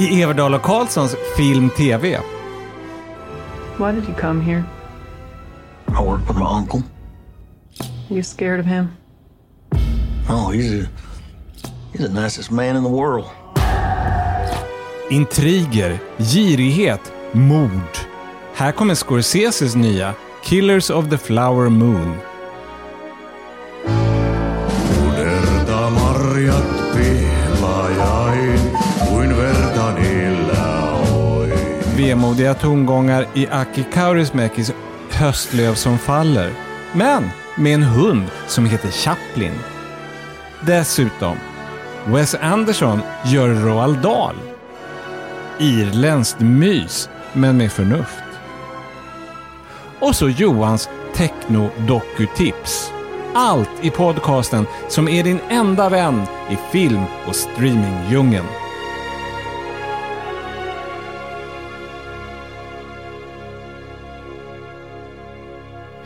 i Everdal och Karlssons Film-TV. Why did you come here? I work with my uncle. You scared of him? Oh, he's a, he's the nicest man in the world. Intriger, girighet, mord. Här kommer Scorseses nya Killers of the Flower Moon. Vemodiga tongångar i Aki Kaurismäkis Höstlöv som faller. Men med en hund som heter Chaplin. Dessutom, Wes Anderson gör Roald Dahl. Irländskt mys, men med förnuft. Och så Johans techno-dokutips. Allt i podcasten som är din enda vän i film och streamingdjungeln.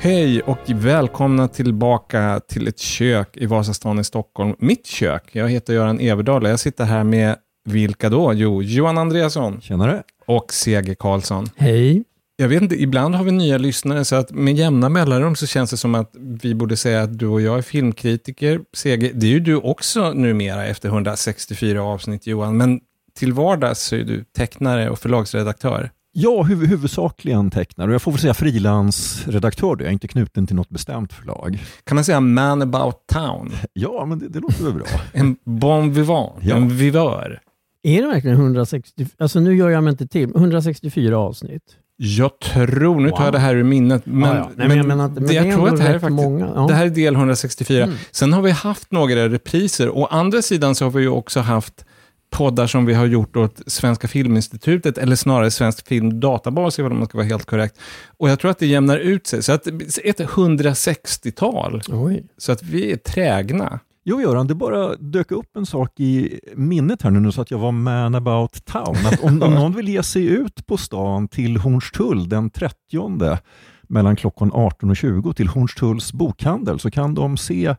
Hej och välkomna tillbaka till ett kök i Vasastan i Stockholm. Mitt kök. Jag heter Göran Everdahl och jag sitter här med vilka då? Jo, Johan Andreasson Tjenare. och Sege Karlsson. Hej. Jag vet inte, ibland har vi nya lyssnare så att med jämna mellanrum så känns det som att vi borde säga att du och jag är filmkritiker. Sege, det är ju du också numera efter 164 avsnitt Johan, men till vardags så är du tecknare och förlagsredaktör. Ja, huv huvudsakligen tecknare och jag får väl säga frilansredaktör. Jag är inte knuten till något bestämt förlag. Kan man säga man about town? Ja, men det, det låter väl bra. En bon vivant, Ja. en vivör. Är det verkligen 160, alltså nu gör jag mig inte till, 164 avsnitt? Jag tror, nu tar Wow. jag det här ur minnet, men, Ja, ja. Nej, men jag menar men det, jag tror att det här är faktiskt, många, ja. det här är del 164. Mm. Sen har vi haft några repriser. Å andra sidan så har vi ju också haft poddar som vi har gjort åt Svenska Filminstitutet, eller snarare Svensk Filmdatabas, om man ska vara helt korrekt. Och jag tror att det jämnar ut sig. Så att ett 160-tal. Oj. Så att vi är trägna. Jo, Göran, det bara dök upp en sak i minnet här nu så att jag var man about town. Att om, om någon vill ge sig ut på stan till Hornstull den 30 mellan klockan 18 och 20 till Hornstulls bokhandel så kan de se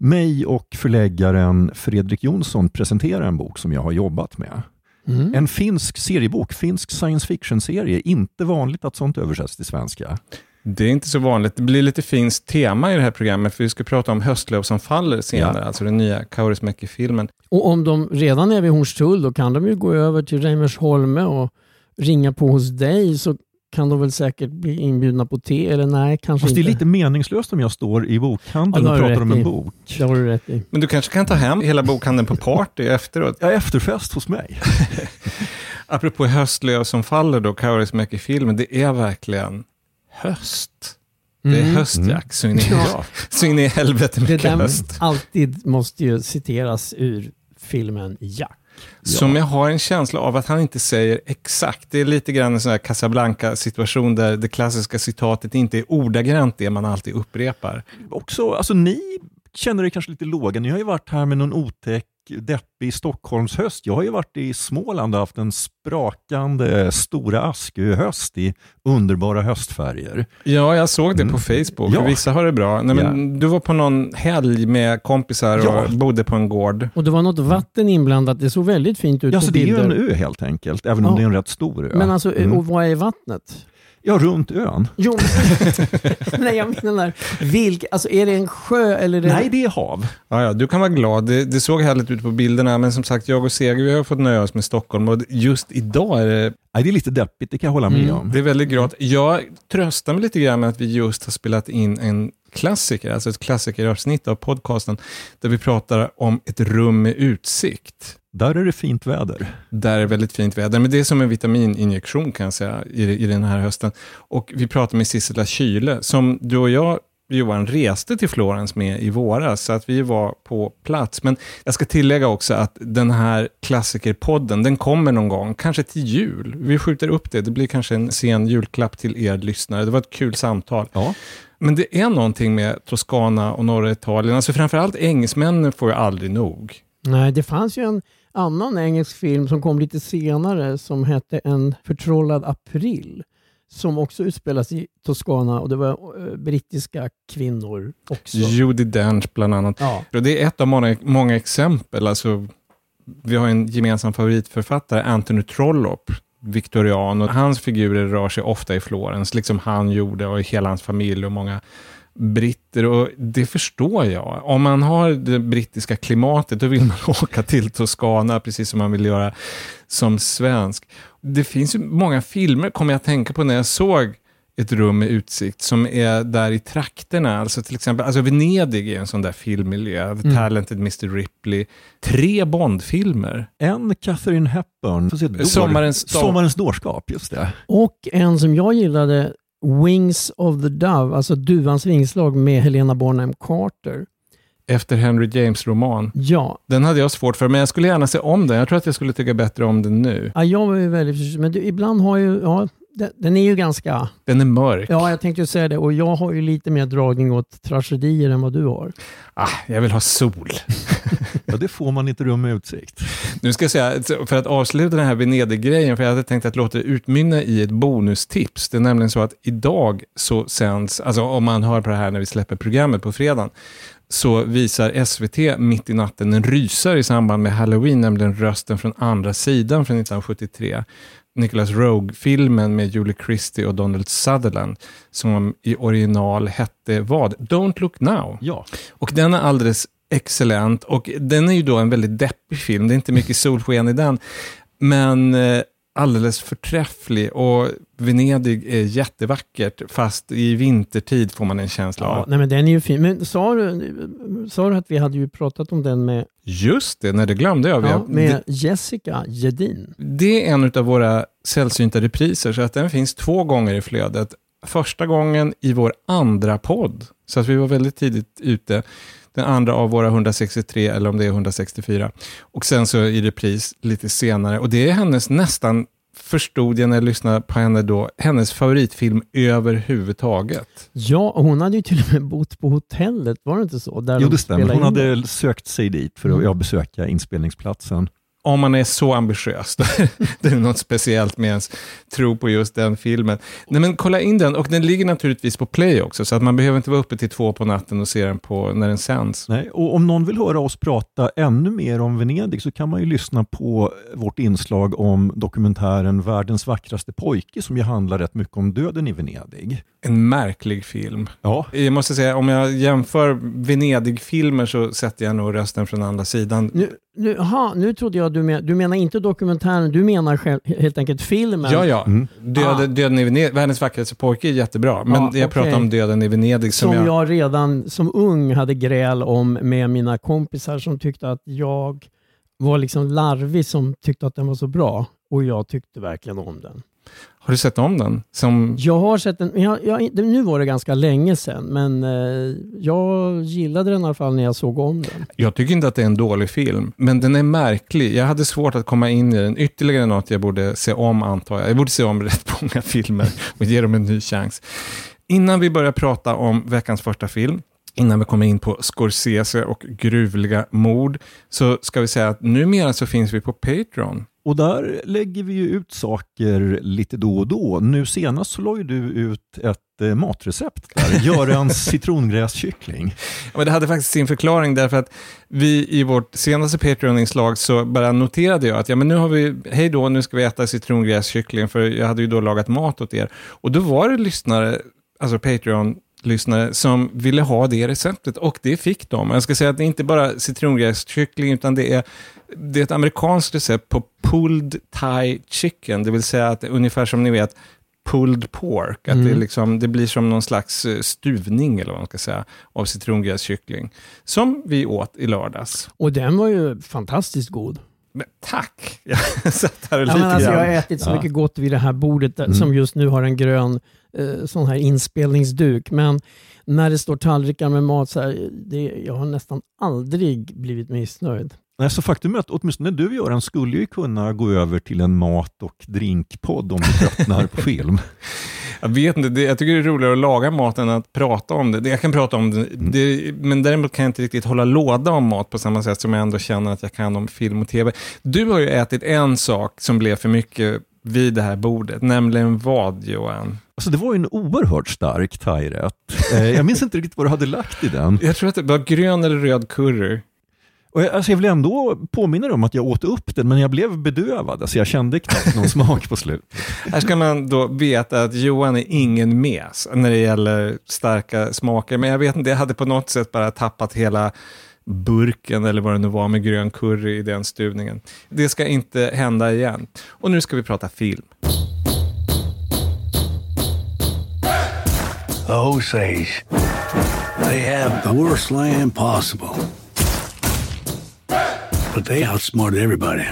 mig och förläggaren Fredrik Jonsson presentera en bok som jag har jobbat med. Mm. En finsk seriebok, finsk science fiction-serie. Inte vanligt att sånt översätts till svenska. Det är inte så vanligt. Det blir lite finskt tema i det här programmet, för vi ska prata om Höstlöv som faller senare, alltså den nya Kaurismäki-filmen. Och om de redan är vid Hornstull då kan de ju gå över till Reimersholme och ringa på hos dig så kan de väl säkert bli inbjudna på te eller nej, kanske Fast det är inte. lite meningslöst om jag står i bokhandeln Ja, det och pratar om en i. bok. Det har du rätt i. Men du kanske kan ta hem hela bokhandeln på party efteråt. Ja, efterfest hos mig. Apropå höstlöv som faller då, Kaurismäki-filmen, det är verkligen höst. Det är Mm. höstjack, så in i, Ja. så in i helvete Det mycket höst. alltid måste ju citeras ur filmen Jack. Som jag har en känsla av att han inte säger exakt. Det är lite grann en sån här Casablanca-situation där det klassiska citatet inte är ordagrant det man alltid upprepar. Också, alltså ni känner er kanske lite låga. Ni har ju varit här med någon otäck, deppig Stockholms höst. Jag har ju varit i Småland och haft en sprakande Stora Askö-höst i underbara höstfärger. Ja, jag såg det Mm. på Facebook. Ja. Vissa har det bra. Nej, men Du var på någon helg med kompisar Ja. och bodde på en gård. Och det var något vatten inblandat. Det såg väldigt fint ut Ja, på så det är ju bilder. en ö helt enkelt, även om Ja. det är en rätt stor ö. Men alltså, Mm. och vad är vattnet? Ja, runt ön. Jo, men- nej jag menar, vilk, alltså är det en sjö eller är det... Nej, det är hav. Ja, ja, du kan vara glad. Det, det såg härligt ut på bilderna, men som sagt, jag och Seger, vi har fått nöja oss med Stockholm och just idag är det, Nej, det är lite deppigt, det kan jag hålla med Mm. om. det är väldigt grått. Jag tröstar mig lite grann med att vi just har spelat in en klassiker, alltså ett klassikeravsnitt av podcasten, där vi pratar om ett rum med utsikt. Där är det fint väder. Där är väldigt fint väder, men det är som en vitamininjektion kan jag säga i, i den här hösten. Och vi pratar med Sissela Kyle, som du och jag Johan reste till Florens med i våras, så att vi var på plats. Men jag ska tillägga också att den här klassikerpodden, den kommer någon gång, kanske till jul. Vi skjuter upp det, det blir kanske en sen julklapp till er lyssnare. Det var ett kul samtal. Ja. Men det är någonting med Toscana och norra Italien, alltså framförallt engelsmännen får ju aldrig nog. Nej, det fanns ju en annan engelsk film som kom lite senare som hette En förtrollad april. Som också utspelas i Toscana och det var eh, brittiska kvinnor också. Judi Dench bland annat. Ja. Det är ett av många, många exempel, alltså vi har en gemensam favoritförfattare, Anthony Trollope, viktorian, och hans figurer rör sig ofta i Florens, liksom han gjorde och hela hans familj och många britter och det förstår jag. Om man har det brittiska klimatet då vill man åka till Toscana precis som man vill göra som svensk. Det finns ju många filmer, kommer jag att tänka på när jag såg ett rum med utsikt som är där i trakterna. Alltså till exempel, alltså Venedig är en sån där filmmiljö. The Talented Mr Ripley. Tre Bondfilmer. En Catherine Hepburn, dår. Sommarens. Sommarens dårskap, just det. Och en som jag gillade, Wings of the Dove, alltså Duvans vingslag med Helena Bonham Carter. Efter Henry James-roman. Ja, Den hade jag svårt för, men jag skulle gärna se om den. Jag tror att jag skulle tycka bättre om den nu. ja jag var ju väldigt förtjust. Men du, ibland har ju, ja, den, den är ju ganska, Den är mörk. ja jag tänkte ju säga det, och jag har ju lite mer dragning åt tragedier än vad du har. Ah, jag vill ha sol. Ja, det får man i ett rum med utsikt. Nu ska jag säga, för att avsluta den här Venedig-grejen, för jag hade tänkt att låta det utmynna i ett bonustips. Det är nämligen så att idag så sänds, alltså om man hör på det här när vi släpper programmet på fredagen, så visar SVT mitt i natten en rysare i samband med Halloween, nämligen Rösten från andra sidan från 1973. Nicholas Rogue-filmen med Julie Christie och Donald Sutherland, som i original hette vad? Don't look now. Ja, Och den är alldeles excellent och den är ju då en väldigt deppig film. Det är inte mycket solsken i den, men eh, alldeles förträfflig och Venedig är jättevackert, fast i vintertid får man en känsla Ja, av. nej men den är ju fin. Men sa du, sa du att vi hade ju pratat om den med, Just det, nej det glömde jag. Ja, med det, Jessica Gedin? det är en av våra sällsynta repriser, så att den finns två gånger i flödet. Första gången i vår andra podd, så att vi var väldigt tidigt ute. Den andra av våra 163, eller om det är 164. Och sen så i repris lite senare. Och det är hennes nästan, förstod jag när jag lyssnade på henne då, hennes favoritfilm överhuvudtaget. Ja, och hon hade ju till och med bott på hotellet, var det inte så? Där jo, de det stämmer. Hon in hade sökt sig dit för att Mm. besöka inspelningsplatsen. Om man är så ambitiös, då det är något speciellt med ens tro på just den filmen. Nej men kolla in den, och den ligger naturligtvis på play också, så att man behöver inte vara uppe till två på natten och se den på, när den sänds. Nej, och om någon vill höra oss prata ännu mer om Venedig så kan man ju lyssna på vårt inslag om dokumentären Världens vackraste pojke som ju handlar rätt mycket om döden i Venedig. En märklig film. Ja, Jag måste säga, om jag jämför Venedig-filmer så sätter jag nog rösten från andra sidan. Nu, nu, aha, nu trodde jag du, men, du menar inte dokumentären, du menar själv, helt enkelt filmen. Ja, ja. Mm. Döden, Ah. döden i Venedig, Världens vackraste pojke är jättebra, men Ja, jag pratar okej. om Döden i Venedig som, Som jag... jag redan som ung hade gräl om med mina kompisar som tyckte att jag var liksom larvig som tyckte att den var så bra. Och jag tyckte verkligen om den. Har du sett om den? Som... Jag har sett den, jag, jag, nu var det ganska länge sedan, men eh, jag gillade den i alla fall när jag såg om den. Jag tycker inte att det är en dålig film, men den är märklig. Jag hade svårt att komma in i den. Ytterligare något jag borde se om, antar jag. Jag borde se om rätt många filmer och ge dem en ny chans. Innan vi börjar prata om veckans första film, innan vi kommer in på Scorsese och gruvliga mord, så ska vi säga att numera så finns vi på Patreon. Och där lägger vi ju ut saker lite då och då. Nu senast så la ju du ut ett eh, matrecept där, Görans citrongräskyckling. Ja, men det hade faktiskt sin förklaring därför att vi i vårt senaste Patreon-inslag så bara noterade jag att ja, men nu har vi, hej då, nu ska vi äta citrongräskyckling för jag hade ju då lagat mat åt er. Och då var det lyssnare, alltså Patreon-lyssnare som ville ha det receptet och det fick de. Jag ska säga att det är inte bara citrongräskyckling utan det är, det är ett amerikanskt recept på pulled thai chicken, det vill säga att ungefär som ni vet pulled pork, att det, är liksom, det blir som någon slags eh, stuvning eller vad man ska säga, av citrongräskyckling, som vi åt i lördags. Och den var ju fantastiskt god. Men tack! Jag satt här och Ja, lite alltså, jag har grann. ätit så Ja. mycket gott vid det här bordet där, Mm. som just nu har en grön eh, sån här inspelningsduk. Men när det står tallrikar med mat, så här, det, jag har nästan aldrig blivit missnöjd. Nej, så faktum är att åtminstone du Göran skulle ju kunna gå över till en mat och drinkpodd om du tröttnar på film. Jag vet inte, det, jag tycker det är roligare att laga mat än att prata om det. Jag kan prata om det, det, men däremot kan jag inte riktigt hålla låda om mat på samma sätt som jag ändå känner att jag kan om film och tv. Du har ju ätit en sak som blev för mycket vid det här bordet, nämligen vad Johan? Alltså det var ju en oerhört stark thairätt. Eh, jag minns inte riktigt vad du hade lagt i den. Jag tror att det var grön eller röd curry. Och jag, alltså jag vill ändå påminna dig om att jag åt upp den, men jag blev bedövad. Alltså jag kände knappt någon smak på slut. Här ska man då veta att Johan är ingen mes när det gäller starka smaker. Men jag vet inte, jag hade på något sätt bara tappat hela burken eller vad det nu var med grön curry i den stuvningen. Det ska inte hända igen. Och nu ska vi prata film. The Osage. They have the worst land possible. But they outsmarted everybody.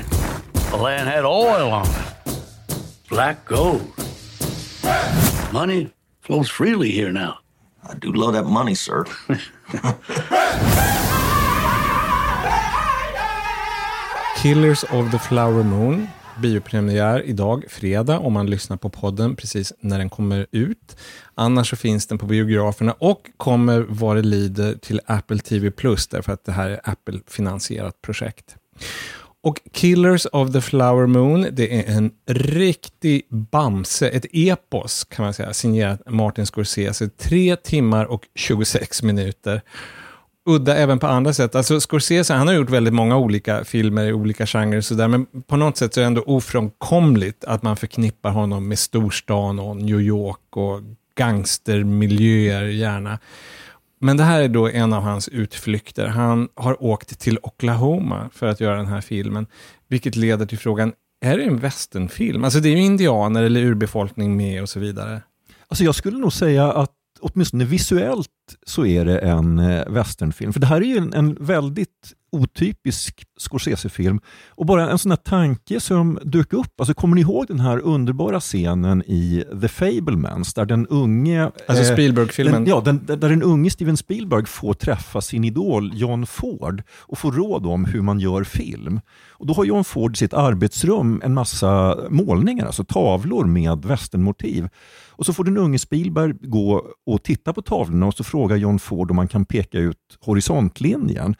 The land had oil on it. Black gold. Money flows freely here now. I do love that money, sir. Killers of the Flower Moon, biopremiär idag, fredag, om man lyssnar på podden precis när den kommer ut. Annars så finns den på biograferna och kommer vad det lider till Apple TV Plus, därför att det här är Apple-finansierat projekt. Och Killers of the Flower Moon, det är en riktig bamse, ett epos kan man säga, signerat Martin Scorsese. Tre timmar och 26 minuter udda även på andra sätt. Alltså Scorsese, han har gjort väldigt många olika filmer i olika genrer och sådär, men på något sätt så är det ändå ofrånkomligt att man förknippar honom med storstan och New York och gangstermiljöer gärna. Men det här är då en av hans utflykter. Han har åkt till Oklahoma för att göra den här filmen, vilket leder till frågan, är det en västernfilm? Alltså det är ju indianer eller urbefolkning med och så vidare. Alltså jag skulle nog säga att åtminstone visuellt så är det en eh, westernfilm. För det här är ju en, en väldigt otypisk Scorsese-film. Och bara en sån här tanke som dök upp, alltså kommer ni ihåg den här underbara scenen i The Fablemans där den unge... Alltså eh, Spielberg-filmen. Ja, den, där den unge Steven Spielberg får träffa sin idol John Ford och få råd om hur man gör film. Och Då har John Ford i sitt arbetsrum en massa målningar, alltså tavlor med westernmotiv. Och så får den unge Spielberg gå och titta på tavlorna och så frågar John Ford om man kan peka ut horisontlinjen.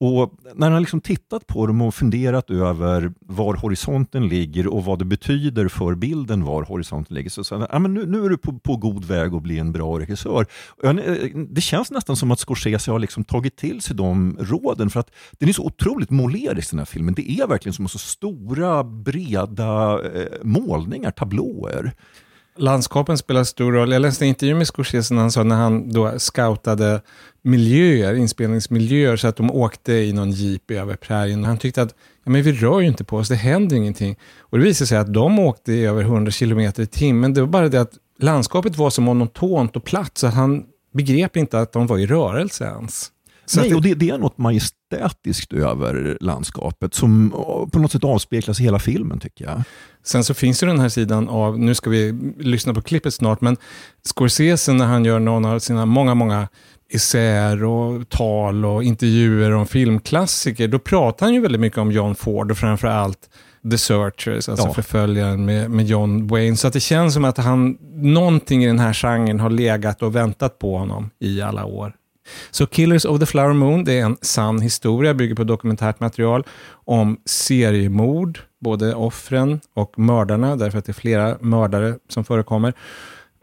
Och när han har liksom tittat på dem och funderat över var horisonten ligger och vad det betyder för bilden var horisonten ligger, så säger han ah, men nu, nu är du på, på god väg att bli en bra regissör. Eh, det känns nästan som att Scorsese har liksom tagit till sig de råden, för att den är så otroligt målerisk den här filmen. Det är verkligen som så stora, breda eh, målningar, tablåer. Landskapen spelar stor roll. Jag läste en intervju med Scorsese när han sa när han då scoutade miljöer, inspelningsmiljöer, så att de åkte i någon jeep över prärien. Han tyckte att ja, men vi rör ju inte på oss, det händer ingenting. Och det visade sig att de åkte i över 100 km i timmen. Det var bara det att landskapet var så monotont och platt, så han begrep inte att de var i rörelse ens. Så Nej, det, och det, det är något majestätiskt över landskapet som på något sätt avspeglas i hela filmen tycker jag. Sen så finns ju den här sidan av, nu ska vi lyssna på klippet snart, men Scorsese när han gör någon av sina många, många essäer och tal och intervjuer om filmklassiker, då pratar han ju väldigt mycket om John Ford och framför allt The Searchers, alltså Ja. förföljaren med, med John Wayne. Så att det känns som att han, någonting i den här genren har legat och väntat på honom i alla år. Så Killers of the Flower Moon, det är en sann historia, bygger på dokumentärt material om seriemord, både offren och mördarna, därför att det är flera mördare som förekommer.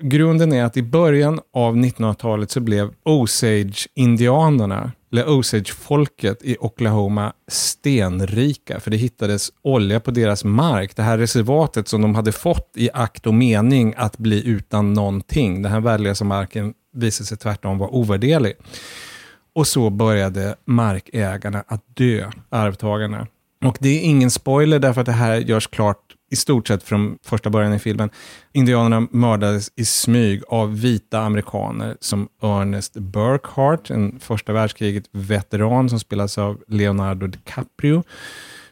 Grunden är att i början av 1900-talet så blev Osage-indianerna, Le Osage-folket i Oklahoma stenrika, för det hittades olja på deras mark. Det här reservatet som de hade fått i akt och mening att bli utan någonting. Den här värdelösa marken visade sig tvärtom vara ovärderlig. Och så började markägarna att dö, arvtagarna. Och det är ingen spoiler därför att det här görs klart i stort sett från första början i filmen. Indianerna mördades i smyg av vita amerikaner som Ernest Burkhart, en första världskriget-veteran som spelas av Leonardo DiCaprio.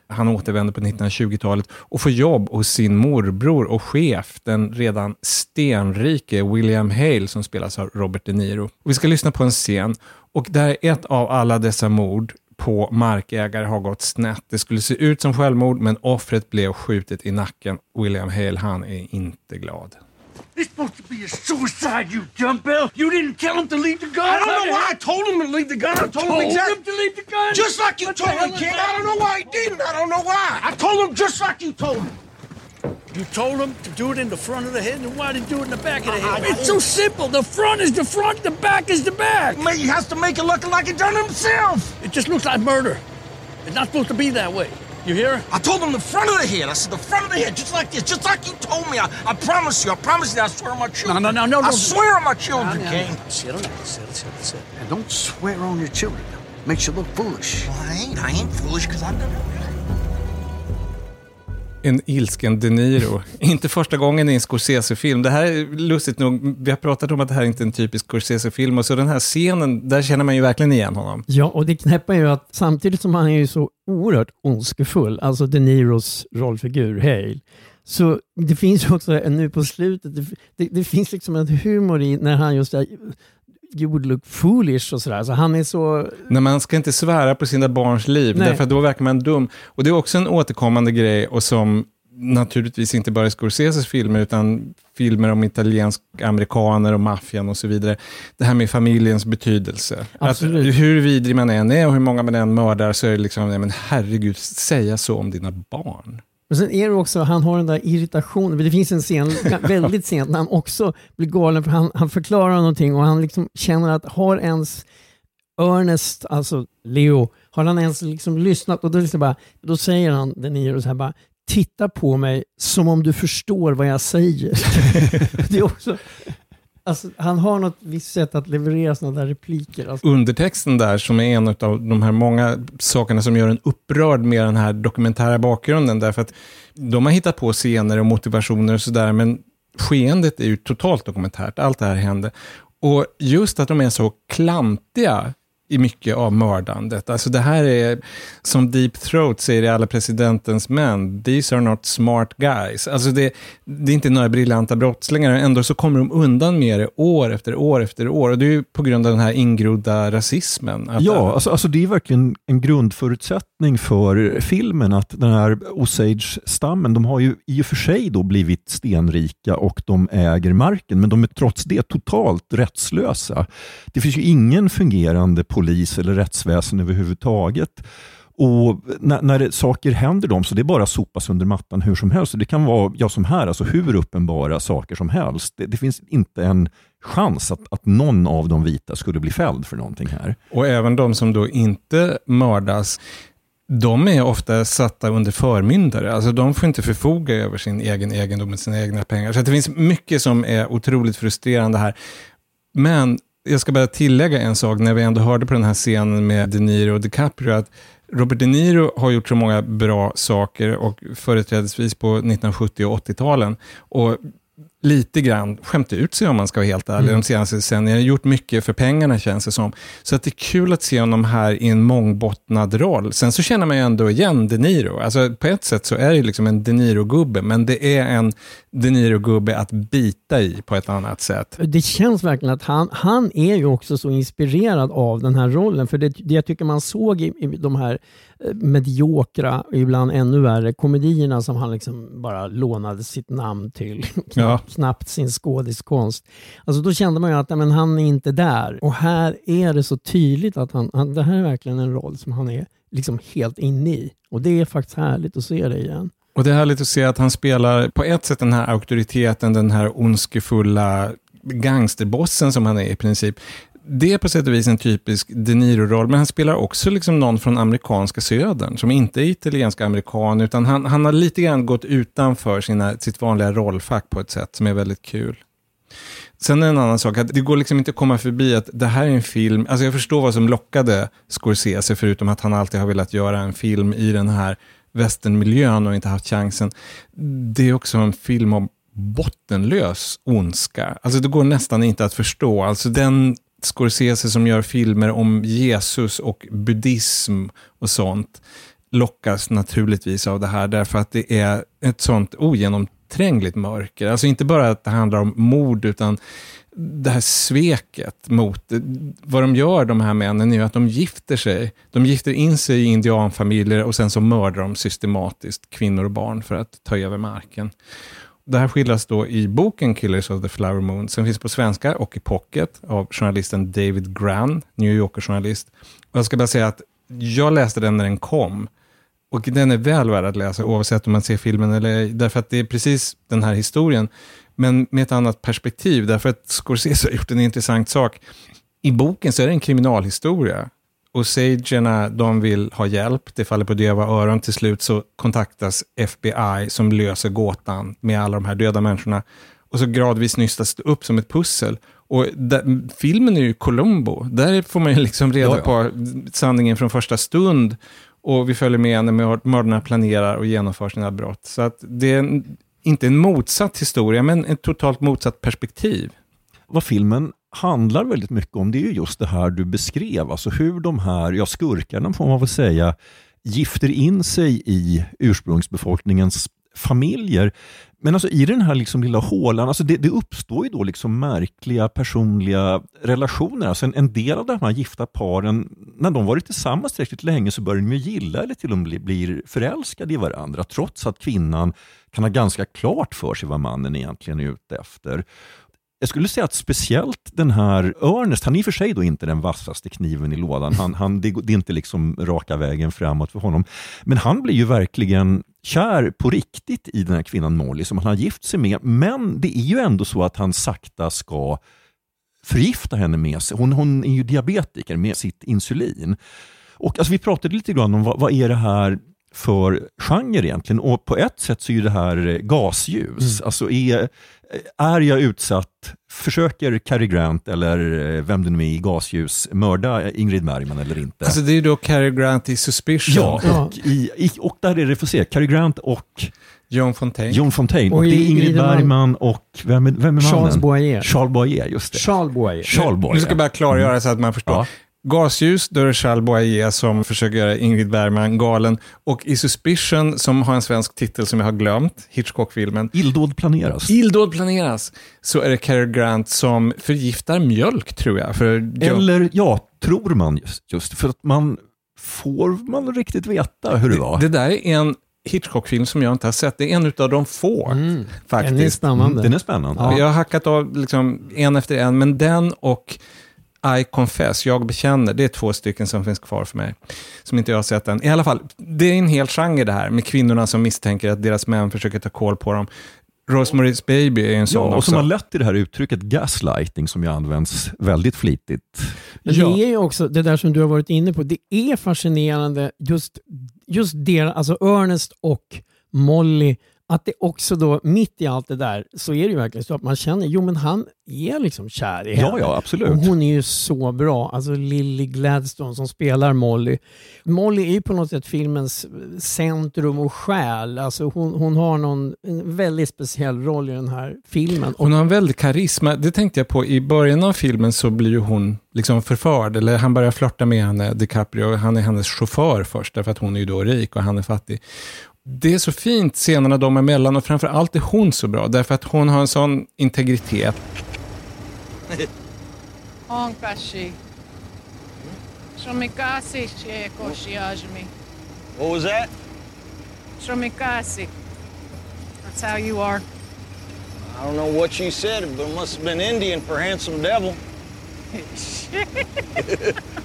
Han återvänder på 1920-talet och får jobb hos sin morbror och chef, den redan stenrike William Hale som spelas av Robert De Niro. Och vi ska lyssna på en scen och där ett av alla dessa mord på markägare har gått snett. Det skulle se ut som självmord, men offret blev skjutet i nacken. William Hale, han är inte glad. It's supposed to be a suicide, you dumb bill. You didn't tell him to leave the gun. I don't know why I told him to leave the gun. I told, him Told exactly. him to leave the gun. Just like you What told is kid. I don't know why he didn't. I don't know why. I told him just like you told him. You told him to do it in the front of the head, and why did you do it in the back of the head? It's so simple. The front is the front, the back is the back. Man, he has to make it look like he done it himself. It just looks like murder. It's not supposed to be that way. You hear? I told him the front of the head. I said the front of the head, just like this, just like you told me. I, I promise you. I promise you. I swear on my children. No, no, no, no, I swear on my children, Now, now, King. Settle down, settle, settle, settle. And don't swear on your children. Makes you look foolish. Well, I ain't. I ain't foolish because I done it. En ilsken De Niro. Inte första gången i en Scorsese-film. Det här är lustigt nog, vi har pratat om att det här inte är en typisk Scorsese-film, och så den här scenen, där känner man ju verkligen igen honom. Ja, och det knäppa är ju att samtidigt som han är ju så oerhört ondskefull, alltså De Niros rollfigur Hale, så det finns också en nu på slutet, det, det, det finns liksom en humor i när han just är you would look foolish och sådär. Så han är så... När man ska inte svära på sina barns liv, Nej. därför att då verkar man dum. Och det är också en återkommande grej, och som naturligtvis inte bara i Scorseses filmer, utan filmer om italiensk amerikaner och maffian och så vidare. Det här med familjens betydelse. Absolut. Att hur vidrig man än är och hur många man än mördar, så är det liksom, nej men herregud, säga så om dina barn. Men sen är det också, han har den där irritationen. Det finns en scen väldigt sent när han också blir galen för han, han förklarar någonting och han liksom känner att har ens Ernest, alltså Leo, har han ens liksom lyssnat? Och då, liksom bara, då säger han, den Niro, så här bara, titta på mig som om du förstår vad jag säger. det är också, alltså, han har något visst sätt att leverera sådana där repliker. Alltså, undertexten där, som är en av de här många sakerna som gör en upprörd med den här dokumentära bakgrunden, därför att de har hittat på scener och motivationer och sådär, men skeendet är ju totalt dokumentärt, allt det här hände. Och just att de är så klantiga i mycket av mördandet. Alltså det här är, som Deep Throat säger i Alla presidentens män, these are not smart guys. Alltså det, det är inte några briljanta brottslingar, ändå så kommer de undan med det år efter år efter år. Och det är ju på grund av den här ingrodda rasismen. Ja, alltså, alltså det är verkligen en grundförutsättning för filmen att den här Osage-stammen, de har ju i och för sig då blivit stenrika och de äger marken, men de är trots det totalt rättslösa. Det finns ju ingen fungerande polis eller rättsväsen överhuvudtaget. Och när, när det, saker händer dem så det är bara sopas under mattan hur som helst. Och det kan vara, ja som här, alltså hur uppenbara saker som helst. Det, det finns inte en chans att, att någon av de vita skulle bli fälld för någonting här. Och även de som då inte mördas, de är ofta satta under förmyndare. Alltså de får inte förfoga över sin egen egendom med sina egna pengar. Så det finns mycket som är otroligt frustrerande här. Men jag ska bara tillägga en sak när vi ändå hörde på den här scenen med De Niro och DiCaprio, att Robert De Niro har gjort så många bra saker, och företrädesvis på 1970 och 80-talen. Och lite grann skämt ut sig om man ska vara helt ärlig, Mm. de senaste decennierna. gjort mycket för pengarna känns det som. Så att det är kul att se honom här i en mångbottnad roll. Sen så känner man ju ändå igen De Niro. Alltså på ett sätt så är det ju liksom en De Niro-gubbe, men det är en De Niro-gubbe att bita i på ett annat sätt. Det känns verkligen att han, han är ju också så inspirerad av den här rollen. För det, det jag tycker man såg i, i de här eh, mediokra, ibland ännu värre, komedierna som han liksom bara lånade sitt namn till. Ja. Knappt sin skådiskonst. Alltså då kände man ju att men han är inte där. Och här är det så tydligt att han, han, det här är verkligen en roll som han är liksom helt inne i. Och det är faktiskt härligt att se det igen. Och det är härligt att se att han spelar på ett sätt den här auktoriteten, den här ondskefulla gangsterbossen som han är i princip. Det är på sätt och vis en typisk De Niro-roll, men han spelar också liksom någon från amerikanska södern, som inte är italiensk amerikan, utan han, han har lite grann gått utanför sina, sitt vanliga rollfack på ett sätt som är väldigt kul. Sen är en annan sak, att det går liksom inte att komma förbi att det här är en film, alltså jag förstår vad som lockade Scorsese, förutom att han alltid har velat göra en film i den här västernmiljön och inte haft chansen. Det är också en film om bottenlös ondska. Alltså det går nästan inte att förstå. Alltså den Scorsese som gör filmer om Jesus och buddhism och sånt lockas naturligtvis av det här, därför att det är ett sånt ogenomträngligt mörker. Alltså inte bara att det handlar om mord, utan det här sveket mot, vad de gör de här männen är ju att de gifter sig. De gifter in sig i indianfamiljer och sen så mördar de systematiskt kvinnor och barn för att ta över marken. Det här skildras då i boken Killers of the Flower Moon, som finns på svenska och i pocket av journalisten David Gran, New Yorker-journalist. Och jag ska bara säga att jag läste den när den kom, och den är väl värd att läsa oavsett om man ser filmen eller ej, därför att det är precis den här historien, men med ett annat perspektiv, därför att Scorsese har gjort en intressant sak. I boken så är det en kriminalhistoria Osagerna, de vill ha hjälp. Det faller på döva öron. Till slut så kontaktas FBI som löser gåtan med alla de här döda människorna. Och så gradvis nystas det upp som ett pussel. Och där, filmen är ju Columbo. Där får man ju liksom reda Ja, ja. på sanningen från första stund. Och vi följer med när mör- mördarna planerar och genomför sina brott. Så att det är en, inte en motsatt historia, men ett totalt motsatt perspektiv. Vad filmen handlar väldigt mycket om det är ju just det här du beskrev, alltså hur de här, ja skurkarna får man väl säga, gifter in sig i ursprungsbefolkningens familjer. Men alltså i den här liksom lilla hålan, alltså det, det uppstår ju då liksom märkliga personliga relationer. Alltså en, en del av de här gifta paren, när de varit tillsammans tillräckligt länge så börjar de ju gilla eller till och med blir förälskade i varandra, trots att kvinnan kan ha ganska klart för sig vad mannen egentligen är ute efter. Jag skulle säga att speciellt den här Ernest, han är i och för sig då inte den vassaste kniven i lådan. Han, han, det, det är inte liksom raka vägen framåt för honom. Men han blir ju verkligen kär på riktigt i den här kvinnan Molly som han har gift sig med. Men det är ju ändå så att han sakta ska förgifta henne med sig. Hon, hon är ju diabetiker med sitt insulin. Och alltså, vi pratade lite grann om vad, vad är det här för genre egentligen? Och på ett sätt så är ju det här eh, gasljus. Alltså är, är jag utsatt, försöker Cary Grant eller eh, vem det nu är i gasljus mörda Ingrid Bergman eller inte? Alltså det är då Cary Grant i Suspicion. ja, och, i, i, och där är det, får se, Cary Grant och John Fontaine. John Fontaine. Och, Och det är Ingrid Bergman och vem är, vem är mannen? Charles Boyer. Charles Boyer, just det. Charles Boyer. Charles Boyer. Nu ska jag bara klargöra så att man förstår. Ja. Gasljus, då är det Charles Boyer som försöker göra Ingrid Bergman galen. Och i Suspicion, som har en svensk titel som jag har glömt, Hitchcock-filmen, Illdåd planeras. Illdåd planeras, så är det Cary Grant som förgiftar mjölk, tror jag. För Eller ja, tror man just, just för att man får man riktigt veta hur det var. det där är en Hitchcock-film som jag inte har sett. Det är en av de få, Den är faktiskt. spännande. Mm, den är spännande. Ja. Jag har hackat av liksom en efter en, men den och I confess, jag bekänner, det är två stycken som finns kvar för mig. Som inte jag har sett än. I alla fall, det är en hel genre det här, med kvinnorna som misstänker att deras män försöker ta koll på dem. Rosemary's Baby är en Ja, sån och också. som har lett till det här uttrycket gaslighting som ju används väldigt flitigt. Men Ja. det är ju också det där som du har varit inne på. Det är fascinerande just, just deras, alltså Ernest och Molly, att det också då mitt i allt det där så är det ju verkligen så att man känner, jo men han är liksom kär i henne. Ja, ja, absolut. Och hon är ju så bra. Alltså Lily Gladstone som spelar Molly. Molly är ju på något sätt filmens centrum och själ. Alltså hon, hon har någon, en väldigt speciell roll i den här filmen. Hon har en väldig karisma. Det tänkte jag på. I början av filmen så blir ju hon liksom förförd. Eller han börjar flörta med henne, DiCaprio. Han är hennes chaufför först, därför att hon är ju då rik och han är fattig. Det är så fint scenerna dem emellan och framför allt är hon så bra. Därför att hon har en sån integritet. Onkashi. Shomikasi Koshiyajmi. What was that? Shomikasi. That's how you are. I don't know what you said, but it must have been Indian for handsome devil.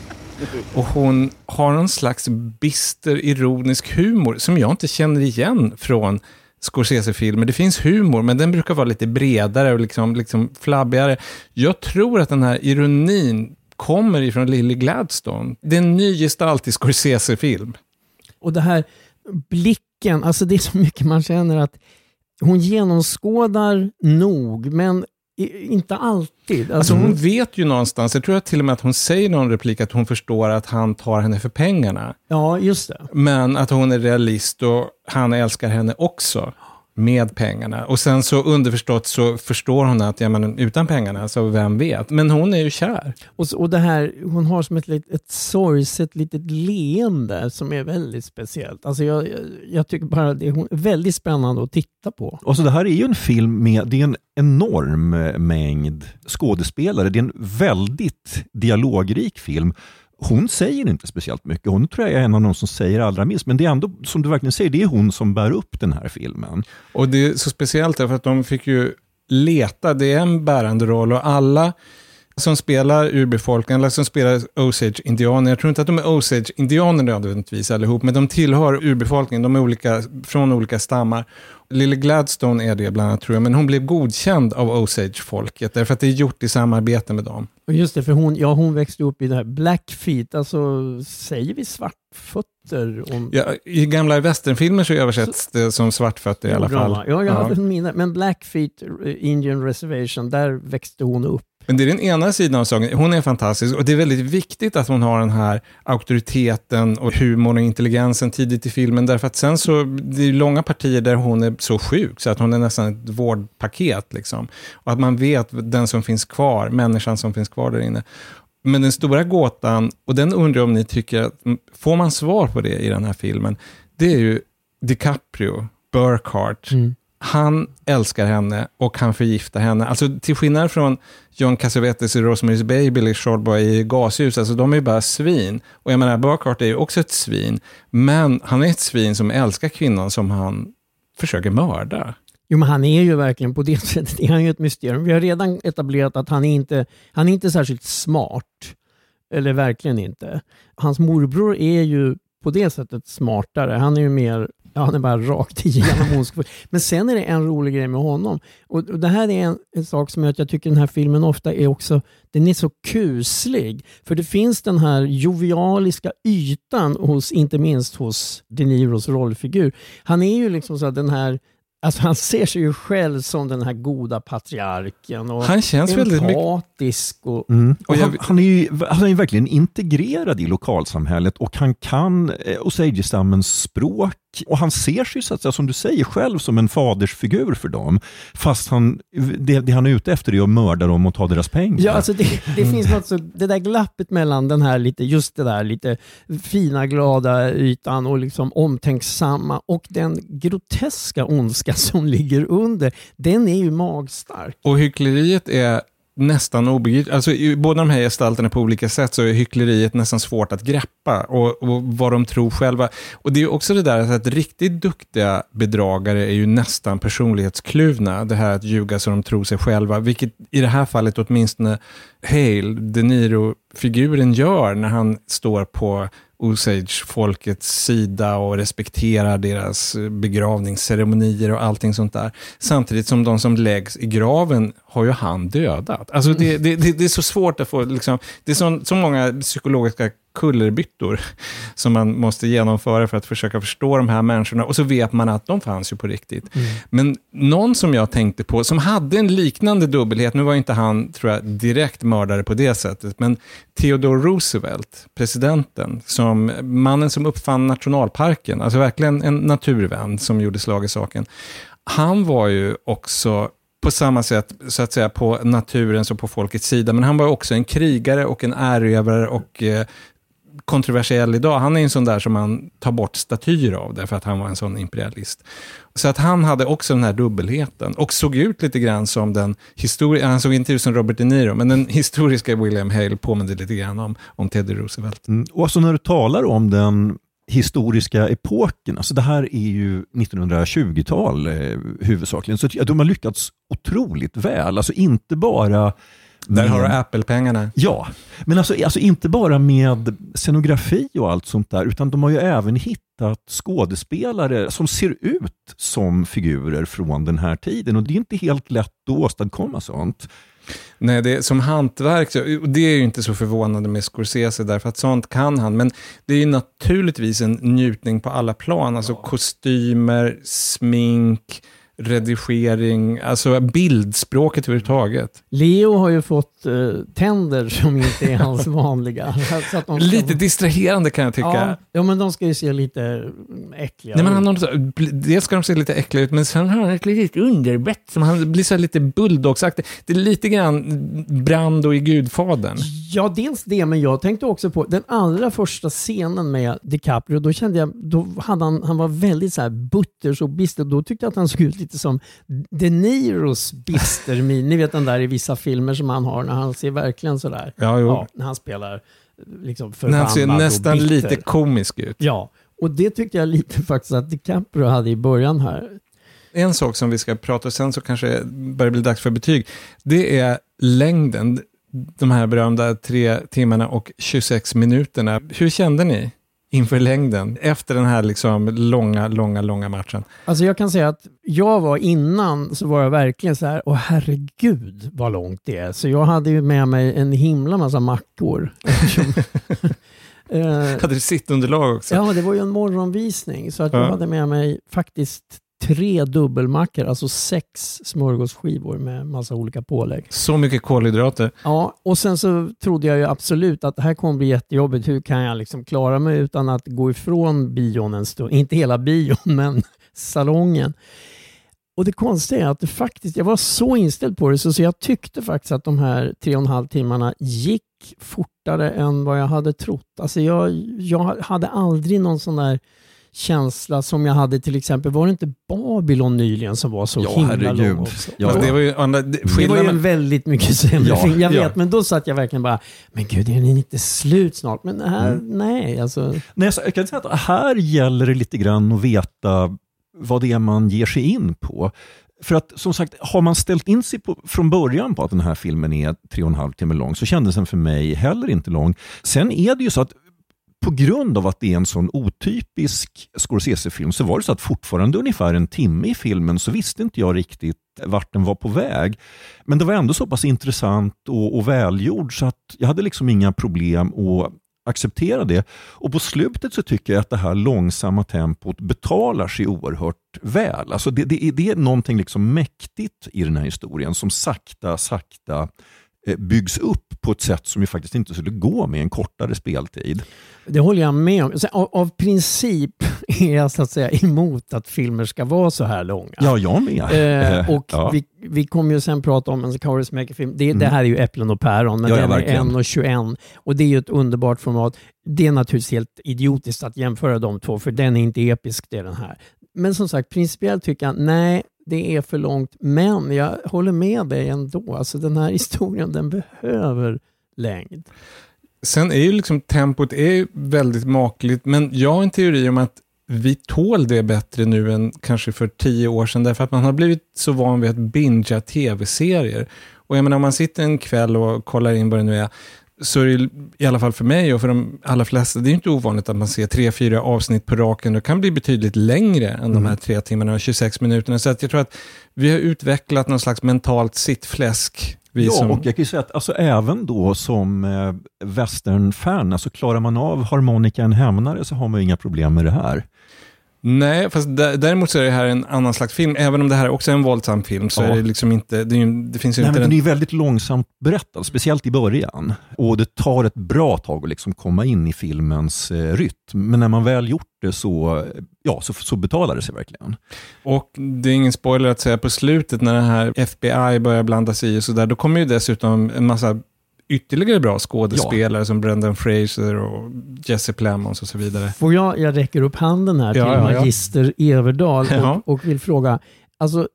Och hon har någon slags bister, ironisk humor som jag inte känner igen från Scorsese-filmer. Det finns humor, men den brukar vara lite bredare och liksom, liksom flabbigare. Jag tror att den här ironin kommer ifrån Lily Gladstone. Det är en ny gestalt i Scorsese-film. Och det här blicken, alltså det är så mycket man känner att hon genomskådar nog, men inte alltid. Alltså hon vet ju någonstans, jag tror att till och med att hon säger någon replik att hon förstår att han tar henne för pengarna. Ja, just det. Men att hon är realist och han älskar henne också med pengarna. Och sen så underförstått så förstår hon att ja, men, utan pengarna, så vem vet. Men hon är ju kär. Och, så- och det här, hon har som ett, lit- ett sorgset litet leende som är väldigt speciellt. Alltså jag, jag, jag tycker bara det är väldigt spännande att titta på. Och så det här är ju en film med, det är en enorm eh, mängd skådespelare. Det är en väldigt dialogrik film. Hon säger inte speciellt mycket. Hon tror jag är en av de som säger allra minst. Men det är ändå, som du verkligen säger, det är hon som bär upp den här filmen. Och det är så speciellt därför att de fick ju leta, det är en bärande roll och alla som spelar urbefolkningen, eller som spelar Osage-indianer. Jag tror inte att de är Osage-indianer nödvändigtvis allihop, men de tillhör urbefolkningen, de är olika, från olika stammar. Lille Gladstone är det bland annat tror jag, men hon blev godkänd av Osage-folket, därför att det är gjort i samarbete med dem. Och just det, för hon, ja, hon växte upp i det här Blackfeet, alltså säger vi svartfötter? Om... Ja, I gamla westernfilmer så översätts det som svartfötter i alla fall. Ja, jag hade mina, men Blackfeet eh, Indian Reservation, där växte hon upp. Men det är den ena sidan av saken. Hon är fantastisk och det är väldigt viktigt att hon har den här auktoriteten och humorn och intelligensen tidigt i filmen. Därför att sen så, det är långa partier där hon är så sjuk så att hon är nästan ett vårdpaket. Liksom. Och att man vet den som finns kvar, människan som finns kvar där inne. Men den stora gåtan, och den undrar jag om ni tycker, att, får man svar på det i den här filmen, det är ju DiCaprio, Burkhardt, mm han älskar henne och han förgiftar henne. Alltså till skillnad från John Cassavetes i Rosemary's Baby eller Shortboy i Gashus, alltså de är ju bara svin. Och jag menar, Burkhart är ju också ett svin, men han är ett svin som älskar kvinnan som han försöker mörda. Jo, men han är ju verkligen på det sättet är han ju ett mysterium. Vi har redan etablerat att han är inte han är inte särskilt smart. Eller verkligen inte. Hans morbror är ju på det sättet smartare. Han är ju mer, ja, han är bara rakt igenom ondskefull. Men sen är det en rolig grej med honom. Och, och Det här är en, en sak som gör att jag tycker den här filmen ofta är också, den är så kuslig. För det finns den här jovialiska ytan hos, inte minst hos De Niros rollfigur. Han är ju liksom så att den här Alltså han ser sig ju själv som den här goda patriarken och Han känns väldigt mycket- empatisk. Och, Mm. Och han, han, är ju, han är ju verkligen integrerad i lokalsamhället och han kan eh, Osage-stammens språk och han ser sig så att säga, som du säger själv som en fadersfigur för dem. Fast han, det, det han är ute efter är att mörda dem och ta deras pengar. Ja, alltså det, det finns något så, det där glappet mellan den här lite, just det där lite fina, glada ytan och liksom omtänksamma och den groteska ondska som ligger under, den är ju magstark. Och hyckleriet är nästan obegripligt. Alltså i båda de här gestalterna på olika sätt så är hyckleriet nästan svårt att greppa och, och vad de tror själva. Och det är också det där att riktigt duktiga bedragare är ju nästan personlighetskluvna. Det här att ljuga så de tror sig själva, vilket i det här fallet åtminstone Hale, De Niro-figuren gör när han står på Osage-folkets sida och respekterar deras begravningsceremonier och allting sånt där. Samtidigt som de som läggs i graven har ju han dödat. Alltså det, det, det, det är så svårt att få, liksom, det är så, så många psykologiska kullerbyttor som man måste genomföra för att försöka förstå de här människorna. Och så vet man att de fanns ju på riktigt. Men någon som jag tänkte på, som hade en liknande dubbelhet, nu var inte han, tror jag, direkt mördare på det sättet, men Theodore Roosevelt, presidenten, som mannen som uppfann nationalparken, alltså verkligen en naturvän som gjorde slag i saken. Han var ju också på samma sätt, så att säga, på naturens och på folkets sida, men han var också en krigare och en erövrare och eh, kontroversiell idag. Han är en sån där som man tar bort statyer av, därför att han var en sån imperialist. Så att han hade också den här dubbelheten och såg ut lite grann som den historiska, han såg inte ut som Robert De Niro, men den historiska William Hale påminde lite grann om, om Teddy Roosevelt. Mm. Och alltså när du talar om den historiska epoken, alltså det här är ju 1920-tal eh, huvudsakligen, så att de har lyckats otroligt väl. Alltså inte bara där har du Apple-pengarna. Ja, men alltså, alltså inte bara med scenografi och allt sånt där, utan de har ju även hittat skådespelare som ser ut som figurer från den här tiden. Och det är inte helt lätt att åstadkomma sånt. Nej, det som hantverk, och det är ju inte så förvånande med Scorsese, därför att sånt kan han. Men det är ju naturligtvis en njutning på alla plan, alltså kostymer, smink, redigering, alltså bildspråket överhuvudtaget. Leo har ju fått eh, tänder som inte är hans vanliga. Ska- Lite distraherande kan jag tycka. Ja, ja, men de ska ju se lite äckliga Nej, men ut. han har, dels ska de se lite äckliga ut, men sen har han ett litet underbett som han blir så lite bulldogsaktig. Det är lite grann Brando i Gudfadern. Ja, dels det, men jag tänkte också på den allra första scenen med DiCaprio. Då kände jag, då hade han, han var väldigt så här butters och bister. Då tyckte jag att han såg ut lite som De Niros bistermin. Ni vet den där i vissa filmer som han har när han ser verkligen sådär, Ja, jo. när han spelar liksom förbannad han ser och nästan bitter. lite komisk ut. Ja, och det tyckte jag lite faktiskt att DiCaprio hade i början här. En sak som vi ska prata och sen så kanske det börjar bli dags för betyg. Det är längden. de här berömda tre timmarna och 26 minuterna. Hur kände ni inför längden efter den här liksom långa, långa, långa matchen? Alltså jag kan säga att jag var innan så var jag verkligen så här, åh herregud vad långt det är. Så jag hade ju med mig en himla massa mackor. Eh, Hade du sittunderlag också? Ja, det var ju en morgonvisning så att jag Ja. hade med mig faktiskt tre dubbelmackor, alltså sex smörgåsskivor med massa olika pålägg. Så mycket kolhydrater. Ja, och sen så trodde jag ju absolut att det här kommer bli jättejobbigt. Hur kan jag liksom klara mig utan att gå ifrån bion en stund? Inte hela bion, men salongen. Och det konstiga är att det faktiskt, jag var så inställd på det så, så jag tyckte faktiskt att de här tre och en halv timmarna gick fortare än vad jag hade trott. Alltså jag, jag hade aldrig någon sån där känsla som jag hade till exempel, var det inte Babylon nyligen som var så Ja, himla herregud. lång också? Ja, Fast det var ju andra, det, Det var ju en väldigt mycket sämre Ja, film. Jag ja. vet, men då satt jag verkligen bara, men gud, är den inte slut snart? Men här, nej, alltså. Nej, så jag kan säga att här gäller det lite grann att veta vad det är man ger sig in på. För att som sagt, har man ställt in sig på, från början på att den här filmen är tre och en halv timme lång så kändes den för mig heller inte lång. Sen är det ju så att på grund av att det är en sån otypisk Scorsese-film så var det så att fortfarande ungefär en timme i filmen så visste inte jag riktigt vart den var på väg. Men det var ändå så pass intressant och, och välgjord så att jag hade liksom inga problem att acceptera det. Och på slutet så tycker jag att det här långsamma tempot betalar sig oerhört väl. Alltså det, det, är, det är någonting liksom mäktigt i den här historien som sakta, sakta byggs upp på ett sätt som ju faktiskt inte skulle gå med en kortare speltid. Det håller jag med om. Av, av princip är jag så att säga emot att filmer ska vara så här långa. Ja, jag med. Eh, och Ja. vi, vi kommer ju sen prata om en Kauris film. Det, det Mm. här är ju äpplen och päron, men Ja, ja, den är verkligen. 1,21 och det är ju ett underbart format. Det är naturligtvis helt idiotiskt att jämföra de två, för den är inte episk, det är den här. Men som sagt, principiellt tycker jag, nej, det är för långt. Men jag håller med dig ändå. Alltså den här historien, den behöver längd. sen är ju liksom tempot är väldigt makligt, men jag har en teori om att vi tål det bättre nu än kanske för tio år sedan, därför att man har blivit så van vid att bingea tv-serier. Och jag menar, om man sitter en kväll och kollar in vad det nu är, så är det i alla fall för mig och för de allra flesta, det är ju inte ovanligt att man ser tre, fyra avsnitt på raken. Det kan bli betydligt längre än de här tre timmarna och 26 minuterna. Så att jag tror att vi har utvecklat någon slags mentalt sittfläsk. Vi ja, som, och jag kan ju säga att alltså, även då som eh, westernfan, alltså klarar man av harmonika en hämnare så har man ju inga problem med det här. Nej, fast dä- däremot så är det här en annan slags film. Även om det här också är en våldsam film så Ja. är det liksom inte, det, det finns ju Nej, inte men den... är väldigt långsamt berättad, speciellt i början. Och det tar ett bra tag att liksom komma in i filmens eh, rytm. Men när man väl gjort det så, ja, så, så betalar det sig verkligen. Och det är ingen spoiler att säga på slutet när det här FBI börjar blanda sig i och sådär, då kommer ju dessutom en massa ytterligare bra skådespelare som Brendan Fraser och Jesse Plemons och så vidare. Får jag, jag räcker upp handen här till Ja, ja, ja. Magister Everdal Ja. och, och vill fråga, alltså,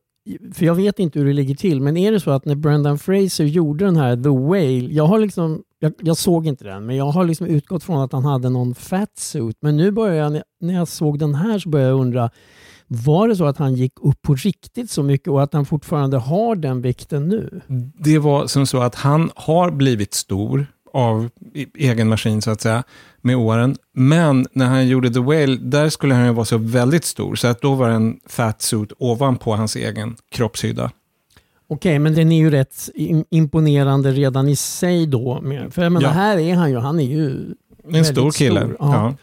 för jag vet inte hur det ligger till, men är det så att när Brendan Fraser gjorde den här The Whale, jag har liksom, jag, jag såg inte den, men jag har liksom utgått från att han hade någon fat suit, men nu börjar jag, när jag såg den här så börjar jag undra, var det så att han gick upp på riktigt så mycket och att han fortfarande har den vikten nu? Det var som så att han har blivit stor av i- egen maskin så att säga med åren. Men när han gjorde The Whale, där skulle han ju vara så väldigt stor. Så att då var det en fat suit ovanpå hans egen kroppshydda. Okej, men den är ju rätt im- imponerande redan i sig då. För jag menar, Ja. här är han ju, han är ju En stor kille. stor. Ja. Ja,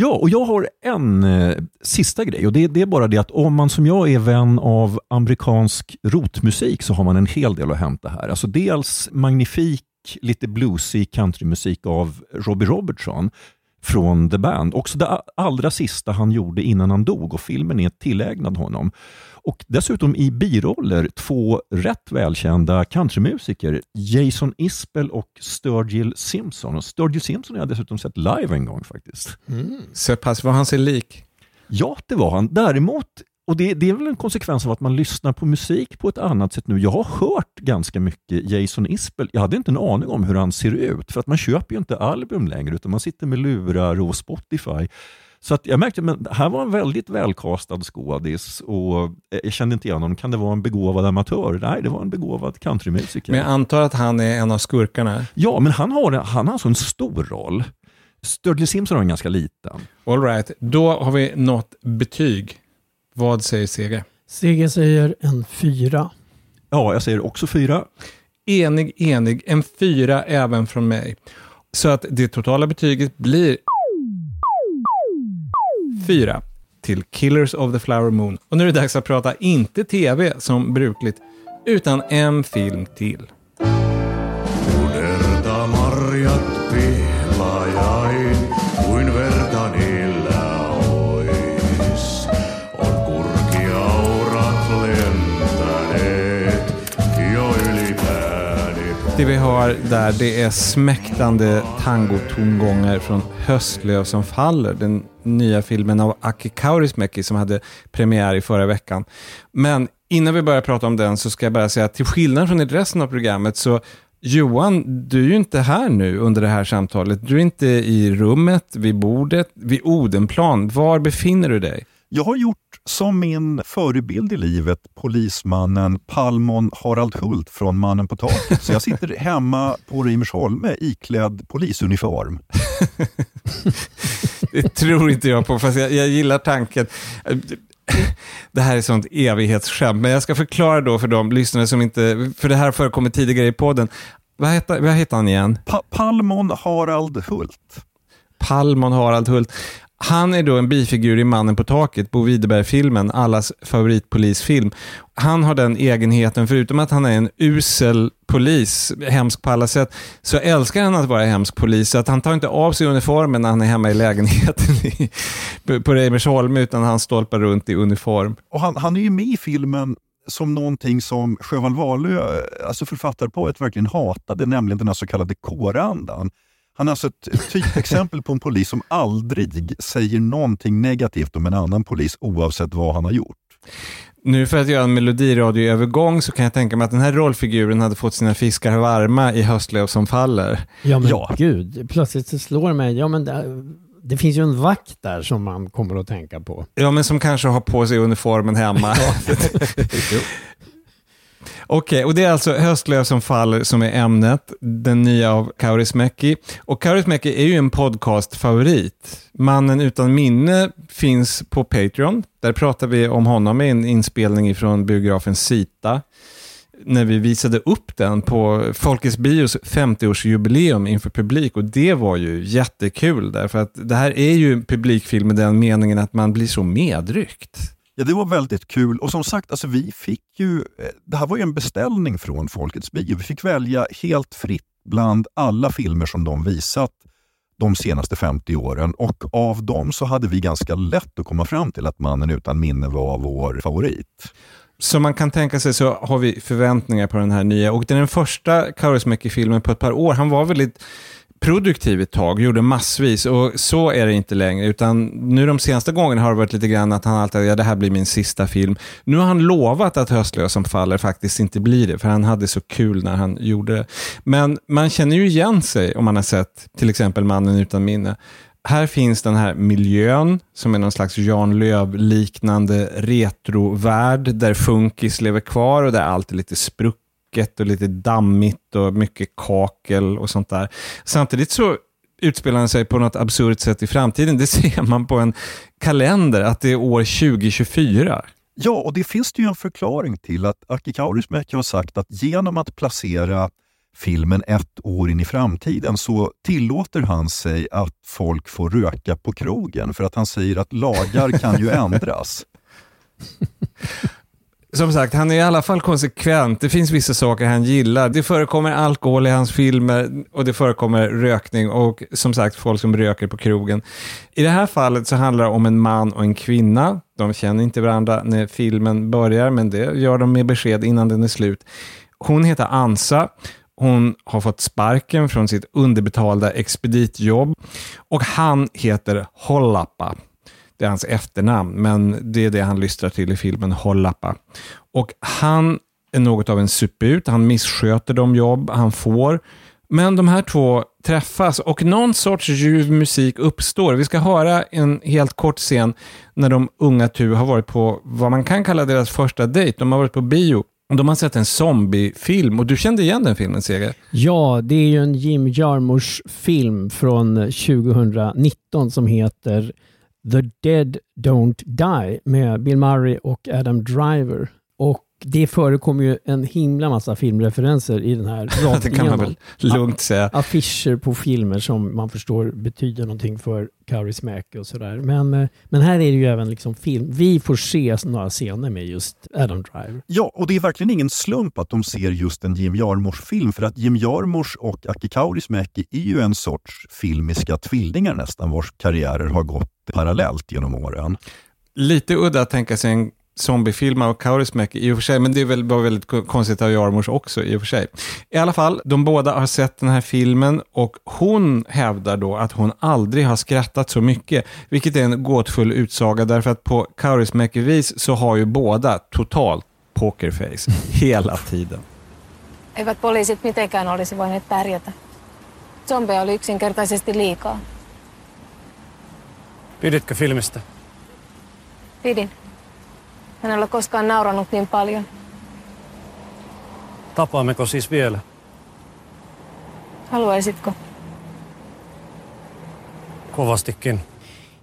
Ja, och jag har en eh, sista grej och det, det är bara det att om man som jag är vän av amerikansk rotmusik så har man en hel del att hämta här. Alltså dels magnifik, lite bluesig countrymusik av Robbie Robertson från The Band. Också det allra sista han gjorde innan han dog och filmen är tillägnad honom. Och dessutom i biroller två rätt välkända countrymusiker, Jason Isbell och Sturgill Simpson. Och Sturgill Simpson har jag dessutom sett live en gång faktiskt. Så pass var han sig lik. Ja, det var han. Däremot, och det, det är väl en konsekvens av att man lyssnar på musik på ett annat sätt nu. Jag har hört ganska mycket Jason Isbell. Jag hade inte en aning om hur han ser ut, för att man köper ju inte album längre, utan man sitter med lurar och Spotify. Så att jag märkte att här var en väldigt välkastad skådis och jag kände inte igen honom. Kan det vara en begåvad amatör? Nej, det var en begåvad countrymusiker. Men jag antar att han är en av skurkarna? Ja, men han har, han har alltså en stor roll. Sturgill Simpson har en ganska liten. All right, då har vi nått betyg. Vad säger Seger? Seger säger en fyra. Ja, jag säger också fyra. Enig, enig. En fyra även från mig. Så att det totala betyget blir fyra till Killers of the Flower Moon. Och nu är det dags att prata inte tv som brukligt, utan en film till. Det vi har där det är smäktande tangotongångar från Höstlöv som faller. Den nya filmen av Aki Kaurismäki som hade premiär i förra veckan. Men innan vi börjar prata om den så ska jag bara säga att till skillnad från i resten av programmet så Johan, du är ju inte här nu under det här samtalet. Du är inte i rummet, vid bordet, vid Odenplan. Var befinner du dig? Jag har gjort som min förebild i livet, polismannen Palmon Harald Hult från Mannen på taket. Så jag sitter hemma på Rimersholme iklädd polisuniform. Det tror inte jag på, fast jag, jag gillar tanken. Det här är sånt evighetsskämt, men jag ska förklara då för de lyssnare som inte, för det här har förekommit tidigare i podden. Vad heter, vad heter han igen? Pa Palmon Harald Hult. Palmon Harald Hult. Han är då en bifigur i Mannen på taket, Bo Widerberg-filmen, allas favoritpolisfilm. Han har den egenheten, förutom att han är en usel polis, hemsk på alla sätt, så älskar han att vara hemsk polis. Så att han tar inte av sig uniformen när han är hemma i lägenheten i, på Reimersholm, utan han stolpar runt i uniform. Och han, han är ju med i filmen som någonting som Sjöwall Wahlöö, alltså författarparet, verkligen hatade, nämligen den här så kallade kårandan. Han är alltså ett typexempel på en polis som aldrig säger någonting negativt om en annan polis oavsett vad han har gjort. Nu för att göra en melodiradioövergång så kan jag tänka mig att den här rollfiguren hade fått sina fiskar varma i Höstlöv som faller. Ja men gud, plötsligt så slår det mig, ja men det, det finns ju en vakt där som man kommer att tänka på. Ja, men som kanske har på sig uniformen hemma. Okej, och det är alltså Höstlöv som faller som är ämnet, den nya av Kaurismäki. Och Kaurismäki är ju en podcastfavorit. Mannen utan minne finns på Patreon. Där pratar vi om honom i en inspelning från biografen Sita. När vi visade upp den på Folkets Bios 50-årsjubileum inför publik och det var ju jättekul därför att det här är ju en publikfilm i den meningen att man blir så medryckt. Ja, det var väldigt kul. Och som sagt, alltså, vi fick ju, eh, det här var ju en beställning från Folkets bio. Vi fick välja helt fritt bland alla filmer som de visat de senaste 50 åren och av dem så hade vi ganska lätt att komma fram till att Mannen utan minne var vår favorit. Som man kan tänka sig så har vi förväntningar på den här nya och det är den första Kaurismäki-filmen på ett par år. Han var väldigt produktiv ett tag, gjorde massvis och så är det inte längre. Utan nu de senaste gångerna har det varit lite grann att han alltid, ja det här blir min sista film. Nu har han lovat att Höstlös som faller faktiskt inte blir det, för han hade så kul när han gjorde det. Men man känner ju igen sig om man har sett till exempel Mannen utan minne. Här finns den här miljön som är någon slags Jan Löv-liknande retrovärld där funkis lever kvar och där allt är lite sprucket och lite dammigt och mycket kakel och sånt där. Samtidigt så utspelar han sig på något absurt sätt i framtiden. Det ser man på en kalender, att det är år 2024. Ja, och det finns det ju en förklaring till att Aki Kaurismäki har sagt att genom att placera filmen ett år in i framtiden så tillåter han sig att folk får röka på krogen för att han säger att lagar kan ju ändras. Som sagt, han är i alla fall konsekvent. Det finns vissa saker han gillar. Det förekommer alkohol i hans filmer och det förekommer rökning och som sagt folk som röker på krogen. I det här fallet så handlar det om en man och en kvinna. De känner inte varandra när filmen börjar, men det gör de med besked innan den är slut. Hon heter Ansa. Hon har fått sparken från sitt underbetalda expeditjobb och han heter Hollappa. Det är hans efternamn, men det är det han lystrar till i filmen Hollappa. Och han är något av en suput. Han missköter de jobb han får Men de här två träffas och någon sorts ljuv musik uppstår. Vi ska höra en helt kort scen när de unga tu har varit på vad man kan kalla deras första dejt. De har varit på bio. De har sett en zombiefilm och du kände igen den filmen, Seger? Ja, det är ju en Jim Jarmusch-film från 2019 som heter The Dead Don't Die med Bill Murray och Adam Driver. Det förekommer ju en himla massa filmreferenser i den här rakt det kan man väl lugnt säga. Affischer på filmer som man förstår betyder någonting för Kaurismäki och sådär. Men, eh, men här är det ju även liksom film. Vi får se några scener med just Adam Driver. Ja, och det är verkligen ingen slump att de ser just en Jim Jarmusch-film, för att Jim Jarmusch och Aki Kaurismäki är ju en sorts filmiska tvillingar nästan, vars karriärer har gått parallellt genom åren. Lite udda att tänka sig en zombiefilm av Kaurismäki i och för sig, men det är väl bara väldigt ko- konstigt av Jarmusch också i och för sig. I alla fall, de båda har sett den här filmen och hon hävdar då att hon aldrig har skrattat så mycket, vilket är en gåtfull utsaga därför att på Kaurismäki-vis så har ju båda totalt pokerface hela tiden. Eivät poliisit mitenkään olisi voineet pärjätä. Zombeja oli yksinkertaisesti liikaa. Piditkö filmistä? Pidin. En ole koskaan nauranut niin paljon. Tapaammeko siis vielä? Haluaisitko? Kovastikin.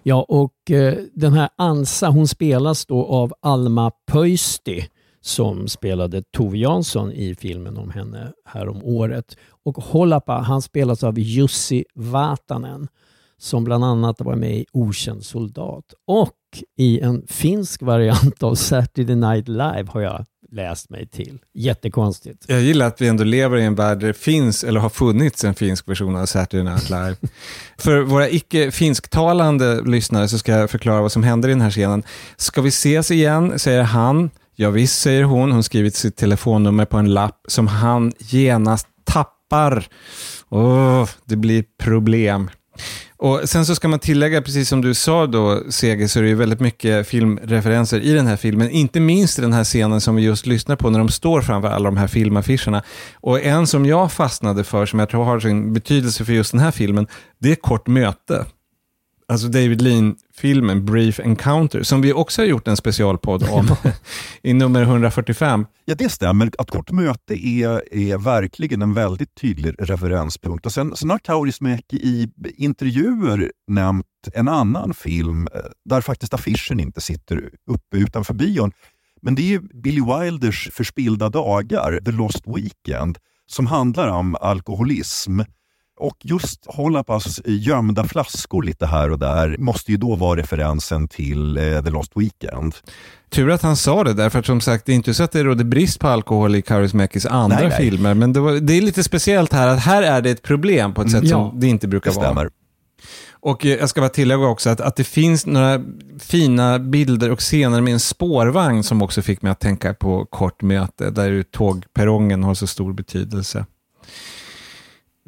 Ja, och eh, den här Ansa, hon spelas då av Alma Pöysti som spelade Tove Jansson i filmen om henne här om året. Och Holapa, han spelas av Jussi Vatanen som bland annat var med i Okänd soldat. Och i en finsk variant av Saturday Night Live har jag läst mig till. Jättekonstigt. Jag gillar att vi ändå lever i en värld där det finns, eller har funnits, en finsk version av Saturday Night Live. För våra icke finsktalande lyssnare så ska jag förklara vad som händer i den här scenen. Ska vi ses igen, säger han. Ja, visst, säger hon. Hon skrivit sitt telefonnummer på en lapp som han genast tappar. Åh, det blir problem. Och Sen så ska man tillägga, precis som du sa då, Seger, så är det ju väldigt mycket filmreferenser i den här filmen. Inte minst i den här scenen som vi just lyssnar på när de står framför alla de här filmaffischerna. Och en som jag fastnade för, som jag tror har sin betydelse för just den här filmen, det är Kort möte. Alltså David Lean. Lean-filmen Brief Encounter, som vi också har gjort en specialpodd om i nummer 145. Ja, det stämmer. Att Kort möte är, är verkligen en väldigt tydlig referenspunkt. Och sen, sen har Kaurismäki i intervjuer nämnt en annan film eh, där faktiskt affischen inte sitter uppe utanför bion. Men det är Billy Wilders Förspillda dagar, The Lost Weekend, som handlar om alkoholism. Och just Holapas gömda flaskor lite här och där måste ju då vara referensen till eh, The Lost Weekend. Tur att han sa det, därför att som sagt, det är inte så att det råder brist på alkohol i Kaurismäkis andra Nej, nej. filmer, men det, var, det är lite speciellt här, att här är det ett problem på ett sätt Ja, som det inte brukar det vara. Och eh, jag ska bara tillägga också att, att det finns några fina bilder och scener med en spårvagn som också fick mig att tänka på kort möte, där ju tågperrongen har så stor betydelse.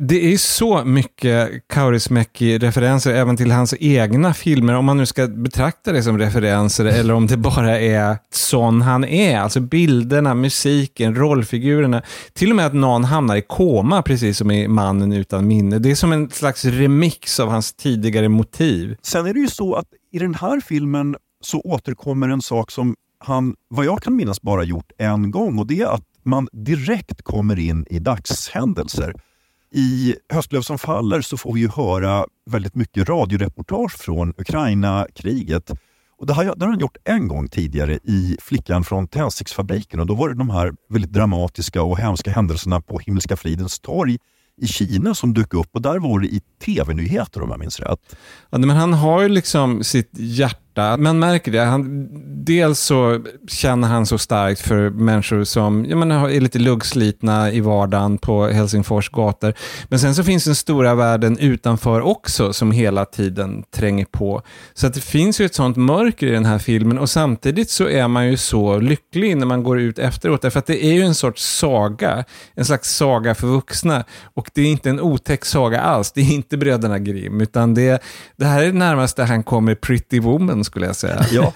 Det är så mycket Kaurismäki-referenser även till hans egna filmer, om man nu ska betrakta det som referenser eller om det bara är sån han är. Alltså bilderna, musiken, rollfigurerna. Till och med att någon hamnar i koma, precis som i Mannen utan minne. Det är som en slags remix av hans tidigare motiv. Sen är det ju så att i den här filmen så återkommer en sak som han, vad jag kan minnas, bara gjort en gång och det är att man direkt kommer in i dagshändelser. I Höstlöv som faller så får vi ju höra väldigt mycket radioreportage från Ukraina-kriget. Och det har, det har han gjort en gång tidigare i Flickan från tändsticksfabriken och då var det de här väldigt dramatiska och hemska händelserna på Himmelska fridens torg i Kina som dök upp och där var det i tv-nyheter om jag minns rätt. Ja, men han har ju liksom sitt hjärta. Man märker det. Han, dels så känner han så starkt för människor som jag menar, är lite luggslitna i vardagen på Helsingfors gator. Men sen så finns den stora världen utanför också som hela tiden tränger på. Så att det finns ju ett sånt mörker i den här filmen och samtidigt så är man ju så lycklig när man går ut efteråt. Därför att det är ju en sorts saga. En slags saga för vuxna. Och det är inte en otäck saga alls. Det är inte Bröderna Grimm. Utan det, det här är det närmaste han kommer Pretty Woman skulle jag säga. Ja.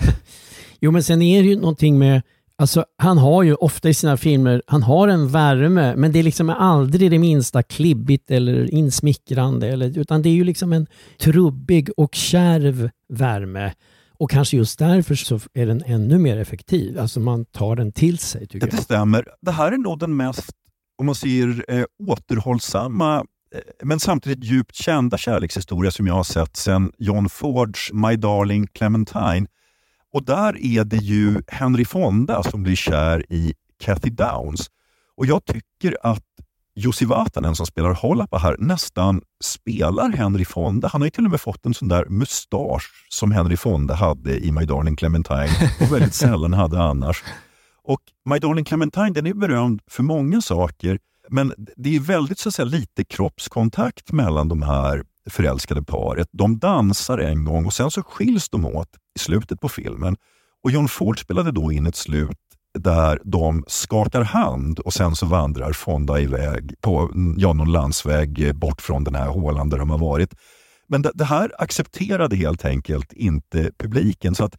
Jo, men sen är det ju någonting med Alltså, han har ju ofta i sina filmer, han har en värme, men det är liksom aldrig det minsta klibbigt eller insmickrande. Eller, utan det är ju liksom en trubbig och kärv värme. Och kanske just därför så är den ännu mer effektiv. Alltså man tar den till sig tycker Det jag. stämmer. Det här är nog den mest, om man säger eh, återhållsamma men samtidigt djupt kända kärlekshistoria som jag har sett sedan John Fords My Darling Clementine. Och där är det ju Henry Fonda som blir kär i Kathy Downs. Och jag tycker att Jussi Vatanen som spelar Hollapa här nästan spelar Henry Fonda. Han har ju till och med fått en sån där mustasch som Henry Fonda hade i My Darling Clementine och väldigt sällan hade annars. Och My Darling Clementine den är berömd för många saker, men det är väldigt så att säga, lite kroppskontakt mellan de här förälskade paret. De dansar en gång och sen så skiljs de åt i slutet på filmen. Och John Ford spelade då in ett slut där de skakar hand och sen så vandrar Fonda iväg på ja, någon landsväg bort från den här hålan där de har varit. Men det, det här accepterade helt enkelt inte publiken. så att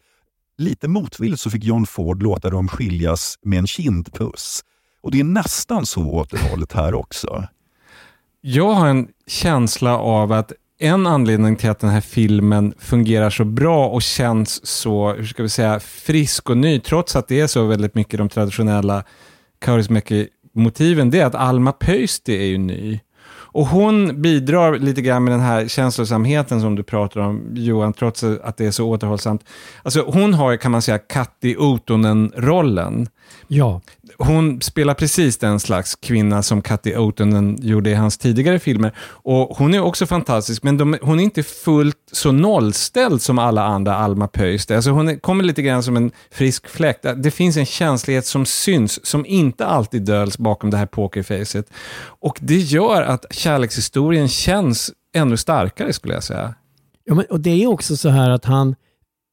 lite motvilligt så fick John Ford låta dem skiljas med en kindpuss. Och det är nästan så åt det hållet här också. Jag har en känsla av att en anledning till att den här filmen fungerar så bra och känns så, hur ska vi säga, frisk och ny, trots att det är så väldigt mycket de traditionella Kaurismäki-motiven, det är att Alma Pöysti är ju ny. Och hon bidrar lite grann med den här känslosamheten som du pratar om, Johan, trots att det är så återhållsamt. Alltså hon har, kan man säga, Katti Otonen-rollen. Ja. Hon spelar precis den slags kvinna som Katti Otonen gjorde i hans tidigare filmer. Och Hon är också fantastisk, men de, hon är inte fullt så nollställd som alla andra Alma Pöysti. Alltså hon är, kommer lite grann som en frisk fläkt. Det finns en känslighet som syns, som inte alltid döljs bakom det här pokerfacet. Och det gör att kärlekshistorien känns ännu starkare, skulle jag säga. Ja, men, och det är också så här att han,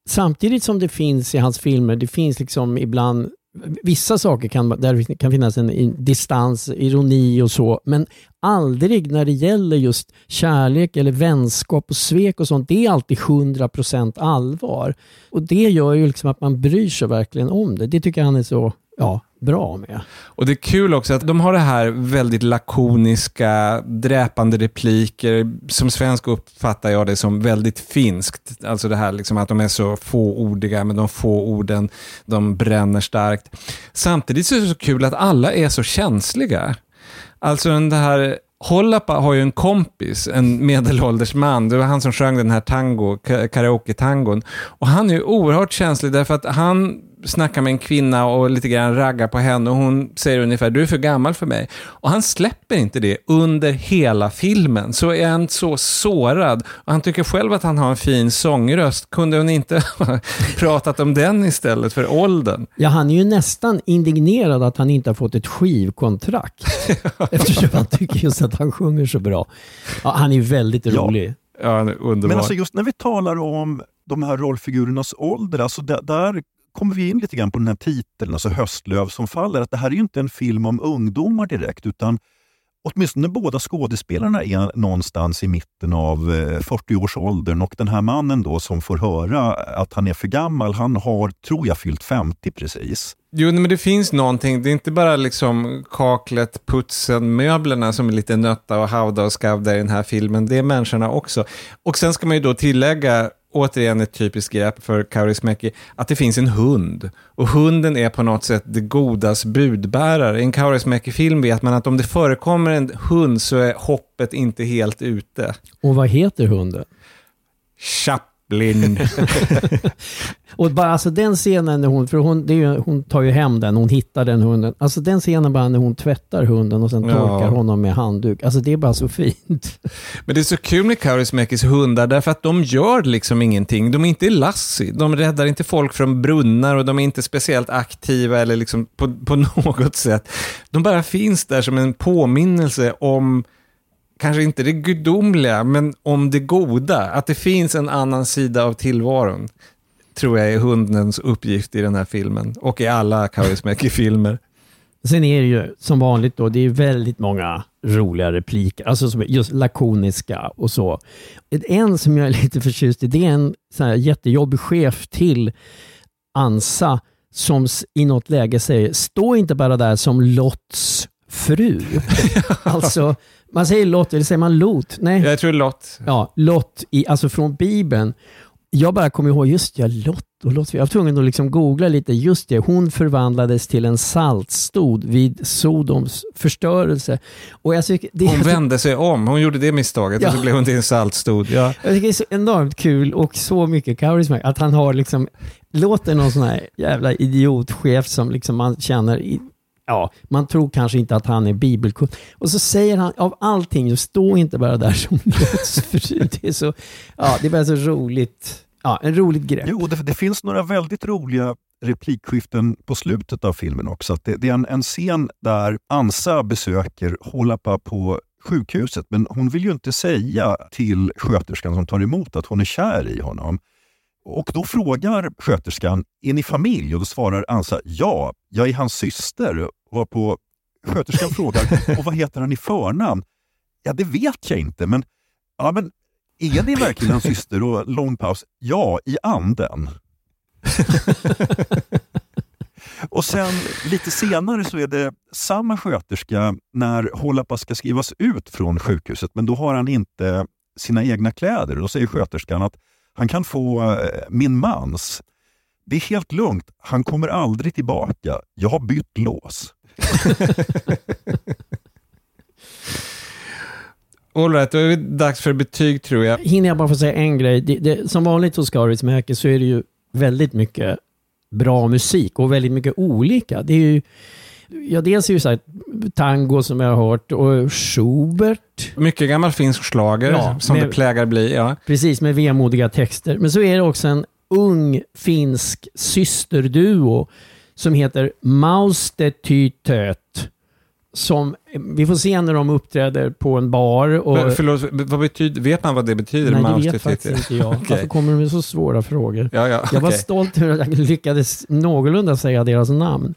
samtidigt som det finns i hans filmer, det finns liksom ibland Vissa saker kan, där det kan finnas en distans, ironi och så, men aldrig när det gäller just kärlek eller vänskap och svek och sånt. Det är alltid 100% allvar. Och det gör ju liksom att man bryr sig verkligen om det. Det tycker jag han är så ja, bra med. Och det är kul också att de har det här väldigt lakoniska, dräpande repliker. Som svensk uppfattar jag det som väldigt finskt. Alltså det här liksom att de är så fåordiga, men de få orden, de bränner starkt. Samtidigt så är det så kul att alla är så känsliga. Alltså den här Hollapa har ju en kompis, en medelålders man. Det var han som sjöng den här tango, karaoke-tangon. Och han är ju oerhört känslig därför att han snackar med en kvinna och lite grann raggar på henne och hon säger ungefär du är för gammal för mig. Och han släpper inte det under hela filmen. Så är han så sårad. Och han tycker själv att han har en fin sångröst. Kunde hon inte ha pratat om den istället för åldern? Ja, han är ju nästan indignerad att han inte har fått ett skivkontrakt. eftersom han tycker just att han sjunger så bra. Ja, han är väldigt rolig. Ja, han är underbar. Men alltså just när vi talar om de här rollfigurernas ålder, alltså där, där kommer vi in lite grann på den här titeln, alltså Höstlöv som faller. Att det här är ju inte en film om ungdomar direkt, utan åtminstone båda skådespelarna är någonstans i mitten av eh, 40-årsåldern och den här mannen då som får höra att han är för gammal, han har, tror jag, fyllt 50 precis. Jo, men det finns någonting. Det är inte bara liksom kaklet, putsen, möblerna som är lite nötta och havda och skavda i den här filmen. Det är människorna också. Och sen ska man ju då tillägga, återigen ett typiskt grepp för Kaurismäki, att det finns en hund. Och hunden är på något sätt det godas budbärare. I en Kaurismäki-film vet man att om det förekommer en hund så är hoppet inte helt ute. Och vad heter hunden? Chaplin. Och bara alltså den scenen när hon, för hon, det är ju, hon tar ju hem den, hon hittar den hunden. Alltså den scenen bara när hon tvättar hunden och sen Ja. torkar honom med handduk. Alltså det är bara så fint. Men det är så kul med Kaurismäkis hundar därför att de gör liksom ingenting. De är inte Lassie, de räddar inte folk från brunnar och de är inte speciellt aktiva eller liksom på, på något sätt. De bara finns där som en påminnelse om, kanske inte det gudomliga, men om det goda. Att det finns en annan sida av tillvaron. Tror jag är hundens uppgift i den här filmen och i alla Kaurismäki-filmer. Sen är det ju som vanligt då, det är väldigt många roliga repliker, alltså som är just lakoniska och så. En som jag är lite förtjust i, det är en sån här jättejobbig chef till Ansa som i något läge säger stå inte bara där som Lots fru. alltså, man säger Lot, eller säger man Lot? Nej. Jag tror Lot. Ja, Lot, i, alltså från Bibeln. Jag bara kommer ihåg, just ja, Lot och Lot. Jag var tvungen att liksom googla lite. Just det, hon förvandlades till en saltstod vid Sodoms förstörelse. Och jag tycker, det, Hon vände sig om, hon gjorde det misstaget och Ja. så blev hon till en saltstod. Ja. Jag tycker det är så enormt kul och så mycket karisma att han har liksom, låter någon sån här jävla idiotchef som liksom man känner, i, ja, man tror kanske inte att han är bibelkunnig. Och så säger han, av allting, stå inte bara där som dödsfru. Det är så, ja, det är bara så roligt. Ja, en roligt grepp. Jo, det, det finns några väldigt roliga replikskiften på slutet av filmen också. Att det, det är en, en scen där Ansa besöker Holapa på sjukhuset, men hon vill ju inte säga till sköterskan som tar emot att hon är kär i honom. Och då frågar sköterskan, är ni familj? Och då svarar Ansa, ja, jag är hans syster. Och på sköterskan frågar, och vad heter han i förnamn? Ja, det vet jag inte, men, ja, men är det verkligen hans syster? Och lång paus. Ja, i anden. och sen lite senare så är det samma sköterska när Holapa ska skrivas ut från sjukhuset, men då har han inte sina egna kläder. Då säger sköterskan att han kan få eh, min mans. Det är helt lugnt, han kommer aldrig tillbaka. Jag har bytt lås. All right, då är det dags för betyg tror jag. Hinner jag bara få säga en grej? Det, det, som vanligt hos Scarlett Mäki så är det ju väldigt mycket bra musik och väldigt mycket olika. Det är ju, ja, dels är det ju så här, tango som jag har hört och Schubert. Mycket gammal finsk schlager, Ja, som med- det plägar bli. Ja. Precis, med vemodiga texter. Men så är det också en ung finsk systerduo som heter Maustetytöt. Som vi får se när de uppträder på en bar. Och, Men, Förlåt, vad betyder, vet man vad det betyder? Nej, det vet faktiskt inte jag. Okej. Varför kommer de med så svåra frågor? Ja, ja, Jag var stolt över att jag lyckades någorlunda säga deras namn.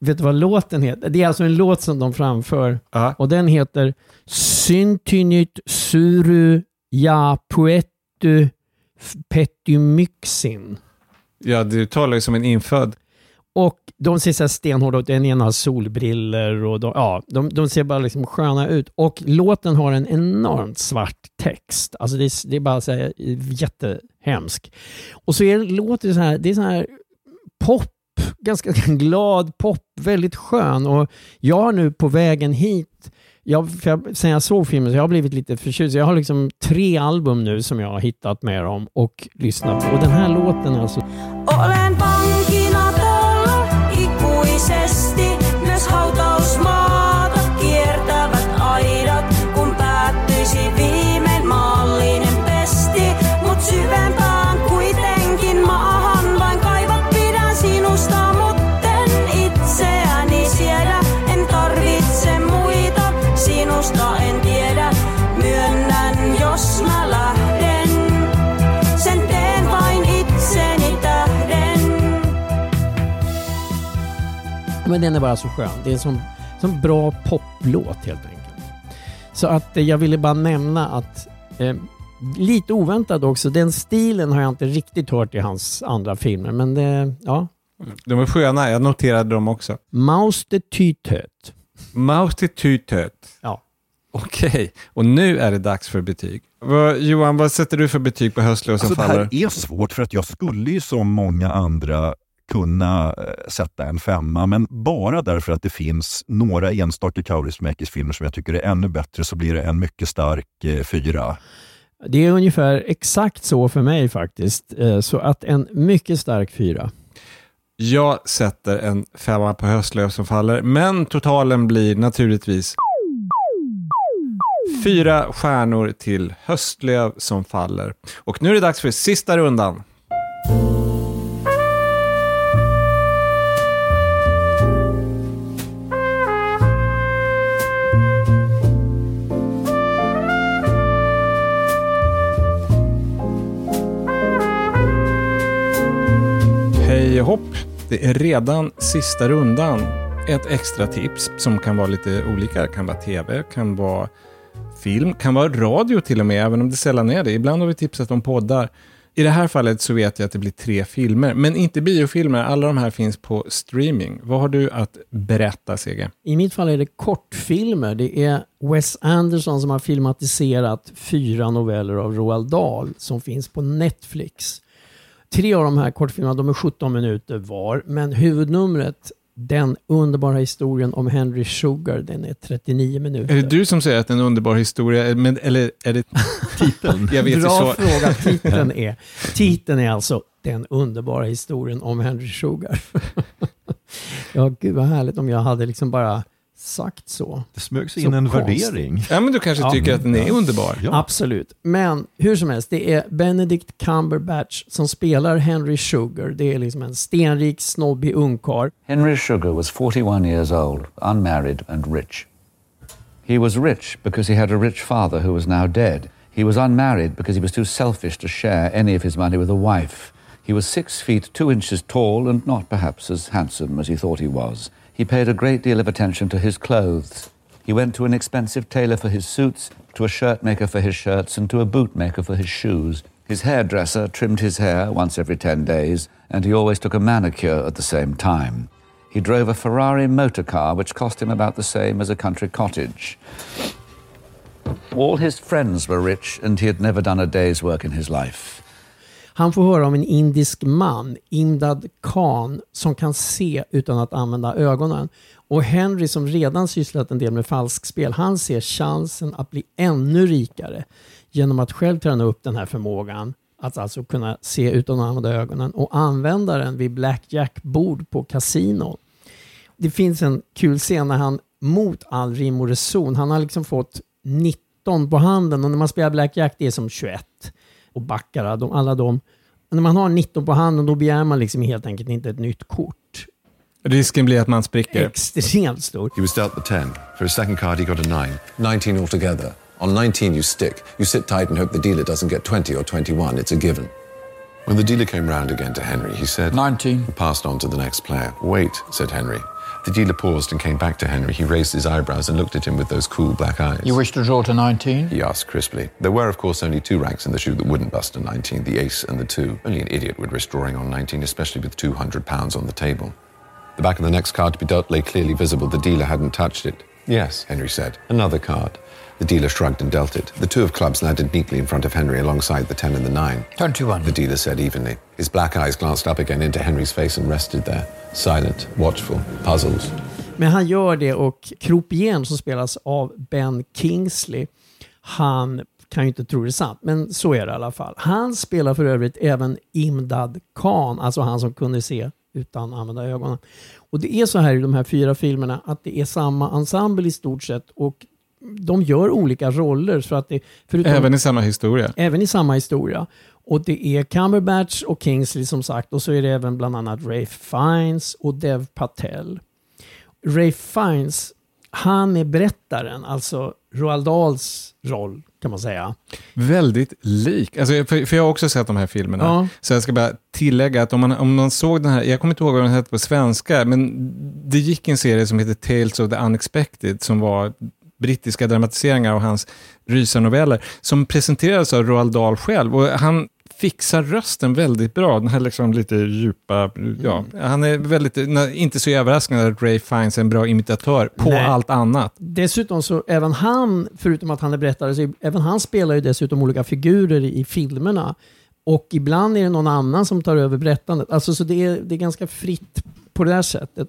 Vet du vad låten heter? Det är alltså en låt som de framför. Och den heter Syntynyt suru ja poetu petymyxin. Ja, du talar ju som en infödd. Och de ser så här stenhårda ut. Den ena har solbriller och de, ja, de, de ser bara liksom sköna ut. Och låten har en enormt svart text. Alltså det är, det är bara så här jättehemsk. Och så är det, låter det så här, det är så här pop, ganska glad pop, väldigt skön. Och jag har nu på vägen hit jag, för jag, sen jag såg filmen så jag har blivit lite förtjust. Jag har liksom tre album nu som jag har hittat med dem och lyssnat på. Och den här låten alltså. Men den är bara så skön. Det är en sån, sån bra poplåt helt enkelt. Så att eh, jag ville bara nämna att eh, lite oväntat också, den stilen har jag inte riktigt hört i hans andra filmer. Men det, ja. De är sköna, jag noterade dem också. Mouse the Tytöt. Mouse till tytöt. Ja. Okej, och nu är det dags för betyg. Vad, Johan, vad sätter du för betyg på Höstlöv som Alltså, det faller? här är svårt för att jag skulle ju som många andra kunna eh, sätta en femma, men bara därför att det finns några enstaka Kaurismäkis-filmer som jag tycker är ännu bättre så blir det en mycket stark eh, fyra. Det är ungefär exakt så för mig faktiskt. Eh, Så att en mycket stark fyra. Jag sätter en femma på Höstlöv som faller, men totalen blir naturligtvis fyra stjärnor till Höstlöv som faller. Och nu är det dags för sista rundan. Hej hopp! Det är redan sista rundan. Ett extra tips som kan vara lite olika. Det kan vara tv, kan vara film, kan vara radio till och med, även om det sällan är det. Ibland har vi tipsat om poddar. I det här fallet så vet jag att det blir tre filmer, men inte biofilmer. Alla de här finns på streaming. Vad har du att berätta, Sege? I mitt fall är det kortfilmer. Det är Wes Anderson som har filmatiserat fyra noveller av Roald Dahl som finns på Netflix. Tre av de här kortfilmerna de är 17 minuter var, men huvudnumret den underbara historien om Henry Sugar, den är 39 minuter. Är det du som säger att det är en underbar historia, men, eller är det titeln? Jag vet Bra så. fråga. Titeln är, titeln är alltså Den underbara historien om Henry Sugar. ja, gud vad härligt om jag hade liksom bara sagt så. Det smög sig in en konstigt. värdering. Ja, men du kanske tycker att den är underbar. Ja. Absolut. Men hur som helst, det är Benedict Cumberbatch som spelar Henry Sugar. Det är liksom en stenrik, snobbig ungkarl. Henry Sugar was 41 years old, unmarried and rich. He was rich because he had a rich father who was now dead. He was unmarried because he was too selfish to share any of his money with a wife. He was six feet two inches tall and not perhaps as handsome as he thought he was. He paid a great deal of attention to his clothes. He went to an expensive tailor for his suits, to a shirt maker for his shirts, and to a boot maker for his shoes. His hairdresser trimmed his hair once every 10 days, and he always took a manicure at the same time. He drove a Ferrari motor car, which cost him about the same as a country cottage. All his friends were rich, and he had never done a day's work in his life. Han får höra om en indisk man, Imdad Khan, som kan se utan att använda ögonen. Och Henry som redan sysslat en del med falskspel, han ser chansen att bli ännu rikare genom att själv träna upp den här förmågan att alltså kunna se utan att använda ögonen och använda den vid blackjack-bord på kasino. Det finns en kul scen när han mot all rim och reson, han har liksom fått 19 på handen och när man spelar blackjack det är som 21 och baccarat, de, alla de. När man har 19 på handen då begär man liksom helt enkelt inte ett nytt kort. Risken blir att man spricker. Extremt stor. He was dealt the 10. For his second card, he got a 9. 19 altogether. On 19, you stick. You sit tight and hope the dealer doesn't get 20 or 21. It's a given. When the dealer came round again to Henry, he said 19. and passed on to the next player. Wait, said Henry. The dealer paused and came back to Henry. He raised his eyebrows and looked at him with those cool black eyes. You wish to draw to 19? He asked crisply. There were, of course, only two ranks in the shoe that wouldn't bust a 19, the ace and the two. Only an idiot would risk drawing on 19, especially with 200 pounds on the table. The back of the next card to be dealt lay clearly visible. The dealer hadn't touched it. Yes, Henry said. Another card. The dealer shrugged and dealt it. The two of clubs landed neatly in front of Henry alongside the 10 and the 9. 21. The dealer said evenly. His black eyes glanced up again into Henry's face and rested there, silent, watchful, puzzled. Men han gör det och Croupier som spelas av Ben Kingsley, han kan ju inte tro det är sant, men så är det i alla fall. Han spelar för övrigt även Imdad Khan, alltså han som kunde se utan att använda ögonen. Och det är så här i de här fyra filmerna att det är samma ensemble i stort sett och de gör olika roller. För att det, förutom, Även i samma historia. Även i samma historia. Och det är Cumberbatch och Kingsley som sagt och så är det även bland annat Ray Fiennes och Dev Patel. Ray Fiennes, han är berättaren, alltså Roald Dahls roll kan man säga. Väldigt lik. Alltså, för, för jag har också sett de här filmerna. Ja. Så jag ska bara tillägga att om man, om man såg den här, jag kommer inte ihåg vad den hette på svenska, men det gick en serie som heter Tales of the Unexpected, som var brittiska dramatiseringar av hans rysarnoveller, som presenterades av Roald Dahl själv. Och han fixar rösten väldigt bra, den här liksom lite djupa, ja, han är väldigt, inte så överraskande att Ray Fiennes är en bra imitatör på Nej. allt annat. Dessutom så, även han, förutom att han är berättare, så även han spelar ju dessutom olika figurer i, filmerna. Och ibland är det någon annan som tar över berättandet. Alltså, så det är, det är ganska fritt på det här sättet.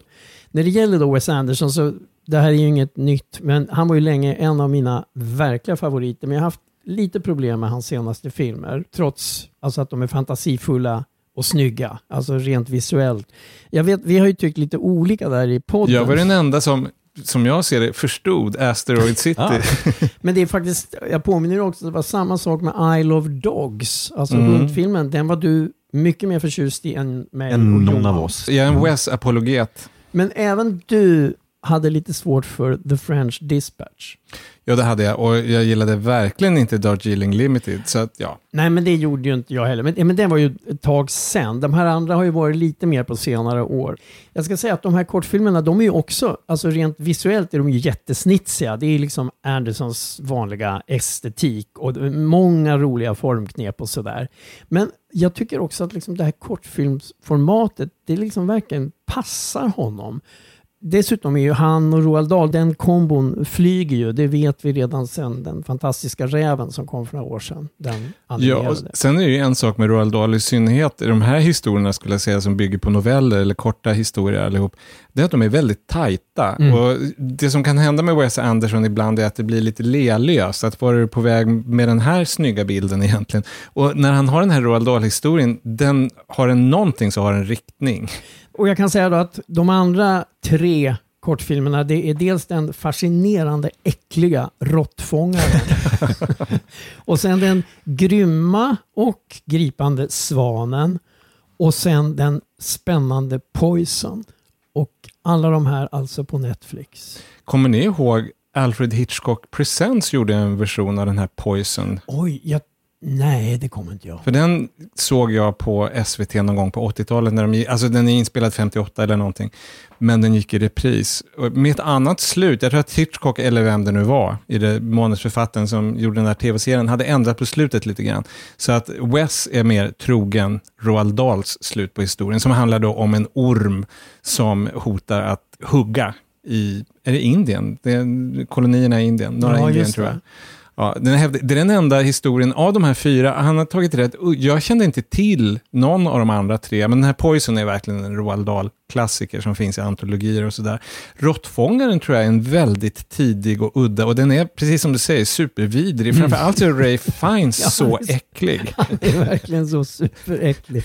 När det gäller då Wes Anderson, så det här är ju inget nytt, men han var ju länge en av mina verkliga favoriter. Men jag har haft lite problem med hans senaste filmer, trots alltså att de är fantasifulla och snygga, alltså rent visuellt. Jag vet, vi har ju tyckt lite olika där i podden. Jag var den enda som, som jag ser det, förstod Asteroid City. Ja. Men det är faktiskt, jag påminner också, det var samma sak med Isle of Dogs, alltså Mm. hundfilmen. Den var du mycket mer förtjust i än mig Än och någon av oss. Jag är en Wes-apologet. Men även du hade lite svårt för The French Dispatch. Ja, det hade jag. Och jag gillade verkligen inte Darjeeling Limited. Så att, ja. Nej, men det gjorde ju inte jag heller. Men, men det var ju ett tag sen. De här andra har ju varit lite mer på senare år. Jag ska säga att de här kortfilmerna, de är ju också, alltså rent visuellt är de ju jättesnitsiga. Det är liksom Andersons vanliga estetik och många roliga formknep och sådär. Men jag tycker också att liksom det här kortfilmsformatet, det liksom verkligen passar honom. Dessutom är ju han och Roald Dahl, den kombon flyger ju. Det vet vi redan sedan den fantastiska räven som kom för några år sedan. Den Ja, sen är det ju en sak med Roald Dahl, i synnerhet i de här historierna skulle jag säga som bygger på noveller eller korta historier allihop, det är att de är väldigt tajta. Mm. Och det som kan hända med Wes Anderson ibland är att det blir lite lealöst, att var är du på väg med den här snygga bilden egentligen? Och när han har den här Roald Dahl-historien, den har en någonting så har en riktning. Och jag kan säga då att de andra tre kortfilmerna, det är dels den fascinerande äckliga råttfångaren. och sen den grymma och gripande svanen. Och sen den spännande Poison. Och alla de här alltså på Netflix. Kommer ni ihåg Alfred Hitchcock Presents gjorde en version av den här Poison? Oj, jag, nej det kommer inte jag. För den såg jag på SVT någon gång på 80-talet. När de, alltså den är inspelad 58 eller någonting. Men den gick i repris. Och Med ett annat slut. Jag tror att Hitchcock, eller vem det nu var, i det manusförfattaren som gjorde den här tv-serien, hade ändrat på slutet lite grann. Så att Wes är mer trogen Roald Dahls slut på historien, som handlar då om en orm som hotar att hugga i, är det Indien? Det är kolonierna i Indien, norra Ja, Indien tror det. Ja, den här, det är den enda historien av de här fyra. Han har tagit rätt. Jag kände inte till någon av de andra tre, men den här Poison är verkligen en Roald Dahl. Dahl-klassiker som finns i antologier och sådär. Råttfångaren tror jag är en väldigt tidig och udda, och den är, precis som du säger, supervidrig. Mm. Framförallt är Ray Fiennes Ja, så äcklig. Han är verkligen så superäcklig.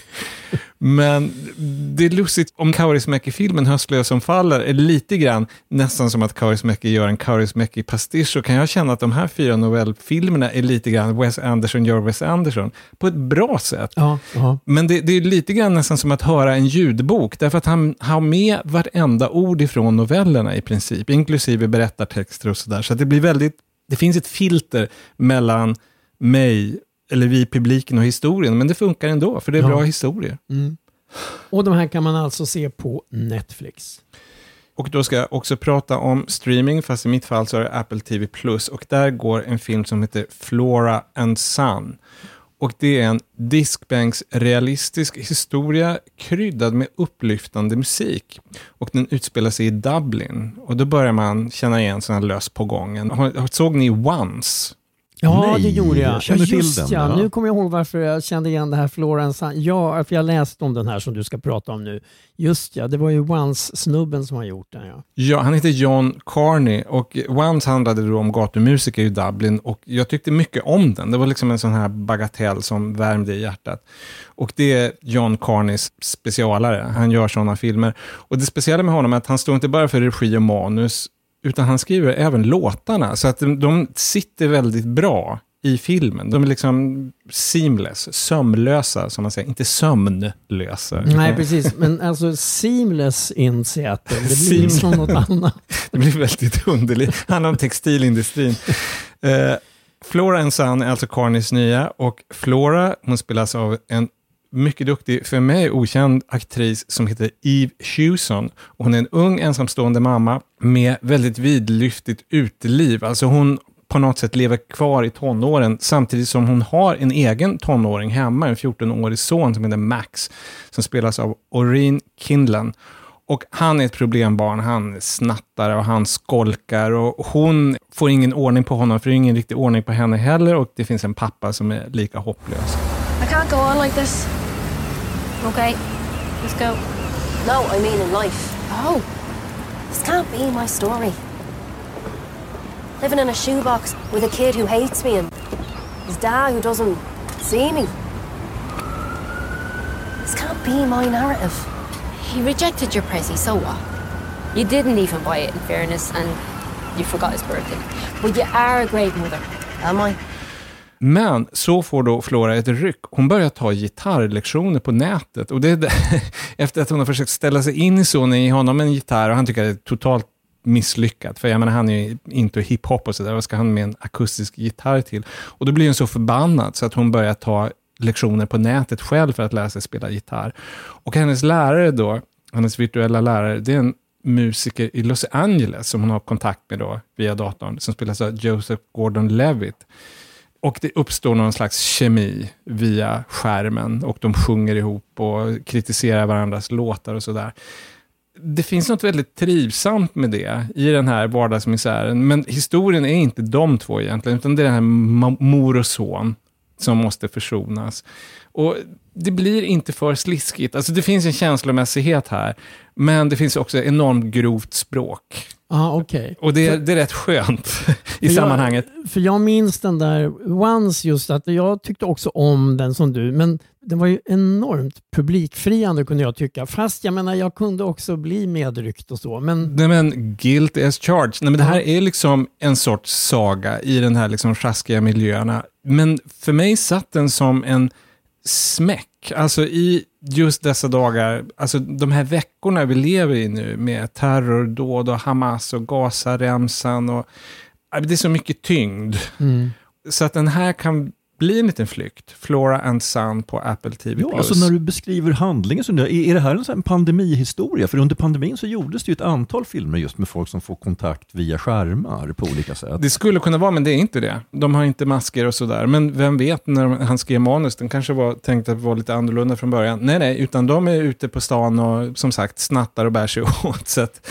Men det är lustigt, om Kaurismäki-filmen Höstlös som faller är lite grann nästan som att Kaurismäki gör en Kaurismäki-pastisch, så kan jag känna att de här fyra novellfilmerna är lite grann Wes Anderson gör Wes Anderson, på ett bra sätt. Ja. Men det, det är lite grann nästan som att höra en ljudbok, därför att han har med vartenda ord ifrån novellerna i princip, inklusive berättartexter och sådär. Så att det blir väldigt, det finns ett filter mellan mig, eller vi publiken och historien, men det funkar ändå, för det är Ja. bra historier. Mm. Och de här kan man alltså se på Netflix. Och då ska jag också prata om streaming, fast i mitt fall så är det Apple TV+. Och där går en film som heter Flora and Son. Och det är en diskbänks realistisk historia kryddad med upplyftande musik. Och den utspelar sig i Dublin. Och då börjar man känna igen sådana lös på gången. Såg ni Once? Ja, Nej, det gjorde jag. jag känner till Just den, Ja. ja. Nu kommer jag ihåg varför jag kände igen det här Florence. Ja, för jag läste om den här som du ska prata om nu. Just ja, det var ju Once-snubben som har gjort den. Ja. Ja, han heter John Carney och Once handlade då om gatumusiker i Dublin och jag tyckte mycket om den. Det var liksom en sån här bagatell som värmde i hjärtat. Och det är John Carneys specialare. Han gör sådana filmer. Och det speciella med honom är att han står inte bara för regi och manus, utan han skriver även låtarna. Så att de, de sitter väldigt bra i filmen. De är liksom seamless, sömlösa som man säger, inte sömnlösa. Nej, precis. Men alltså Seamless in Seattle, det blir Seamless. som något annat. Det blir väldigt underligt. handlar om textilindustrin. Eh, Flora and Son är alltså Carneys nya och Flora, hon spelas av en mycket duktig, för mig okänd aktris som heter Eve Hewson. Hon är en ung ensamstående mamma med väldigt vidlyftigt uteliv. Alltså hon på något sätt lever kvar i tonåren samtidigt som hon har en egen tonåring hemma, en 14-årig son som heter Max, som spelas av Oreen Kindlen. Och han är ett problembarn, han snattar och han skolkar och hon får ingen ordning på honom för det är ingen riktig ordning på henne heller och det finns en pappa som är lika hopplös. I can't go on like this. Okay, let's go. No, I mean in life. Oh, this can't be my story. Living in a shoebox with a kid who hates me and his dad who doesn't see me. This can't be my narrative. He rejected your prezi, so what? You didn't even buy it, in fairness, and you forgot his birthday. But you are a great mother. Am I? Men så får då Flora ett ryck. Hon börjar ta gitarrlektioner på nätet. Och det är det- efter att hon har försökt ställa sig in i sonen, ge honom en gitarr och han tycker att det är totalt misslyckat. För jag menar, han är ju inte hiphop och sådär. Vad ska han med en akustisk gitarr till? Och då blir hon så förbannad så att hon börjar ta lektioner på nätet själv för att lära sig spela gitarr. Och hennes lärare då, hennes virtuella lärare, det är en musiker i Los Angeles som hon har kontakt med då via datorn, som spelas av Joseph Gordon-Levitt. Och det uppstår någon slags kemi via skärmen och de sjunger ihop och kritiserar varandras låtar och sådär. Det finns något väldigt trivsamt med det i den här vardagsmisären, men historien är inte de två egentligen, utan det är den här mor och son som måste försonas. Och det blir inte för sliskigt. Alltså det finns en känslomässighet här, men det finns också enormt grovt språk. Ja, okej. Och det, är- det är rätt skönt i För sammanhanget. Jag, för jag minns den där Once just att jag tyckte också om den som du, men den var ju enormt publikfriande kunde jag tycka. Fast jag menar, jag kunde också bli medryckt och så. Men Nej men, guilt as charged. Nej men det här är liksom en sorts saga i den här liksom sjaskiga miljöerna. Men för mig satt den som en smäck. Alltså i just dessa dagar, alltså de här veckorna vi lever i nu med terrordåd och Hamas och Gazaremsan och ja, det är så mycket tyngd. Mm. Så att den här kan bli en liten flykt. Flora and Sun på Apple TV+. Ja, alltså när du beskriver handlingen, så undrar jag, är, det här en pandemihistoria? För under pandemin så gjordes det ju ett antal filmer just med folk som får kontakt via skärmar på olika sätt. Det skulle kunna vara, men det är inte det. De har inte masker och sådär. Men vem vet, när han skrev manus, den kanske var tänkt att vara lite annorlunda från början. Nej, nej, utan de är ute på stan och som sagt snattar och bär sig åt. Så att,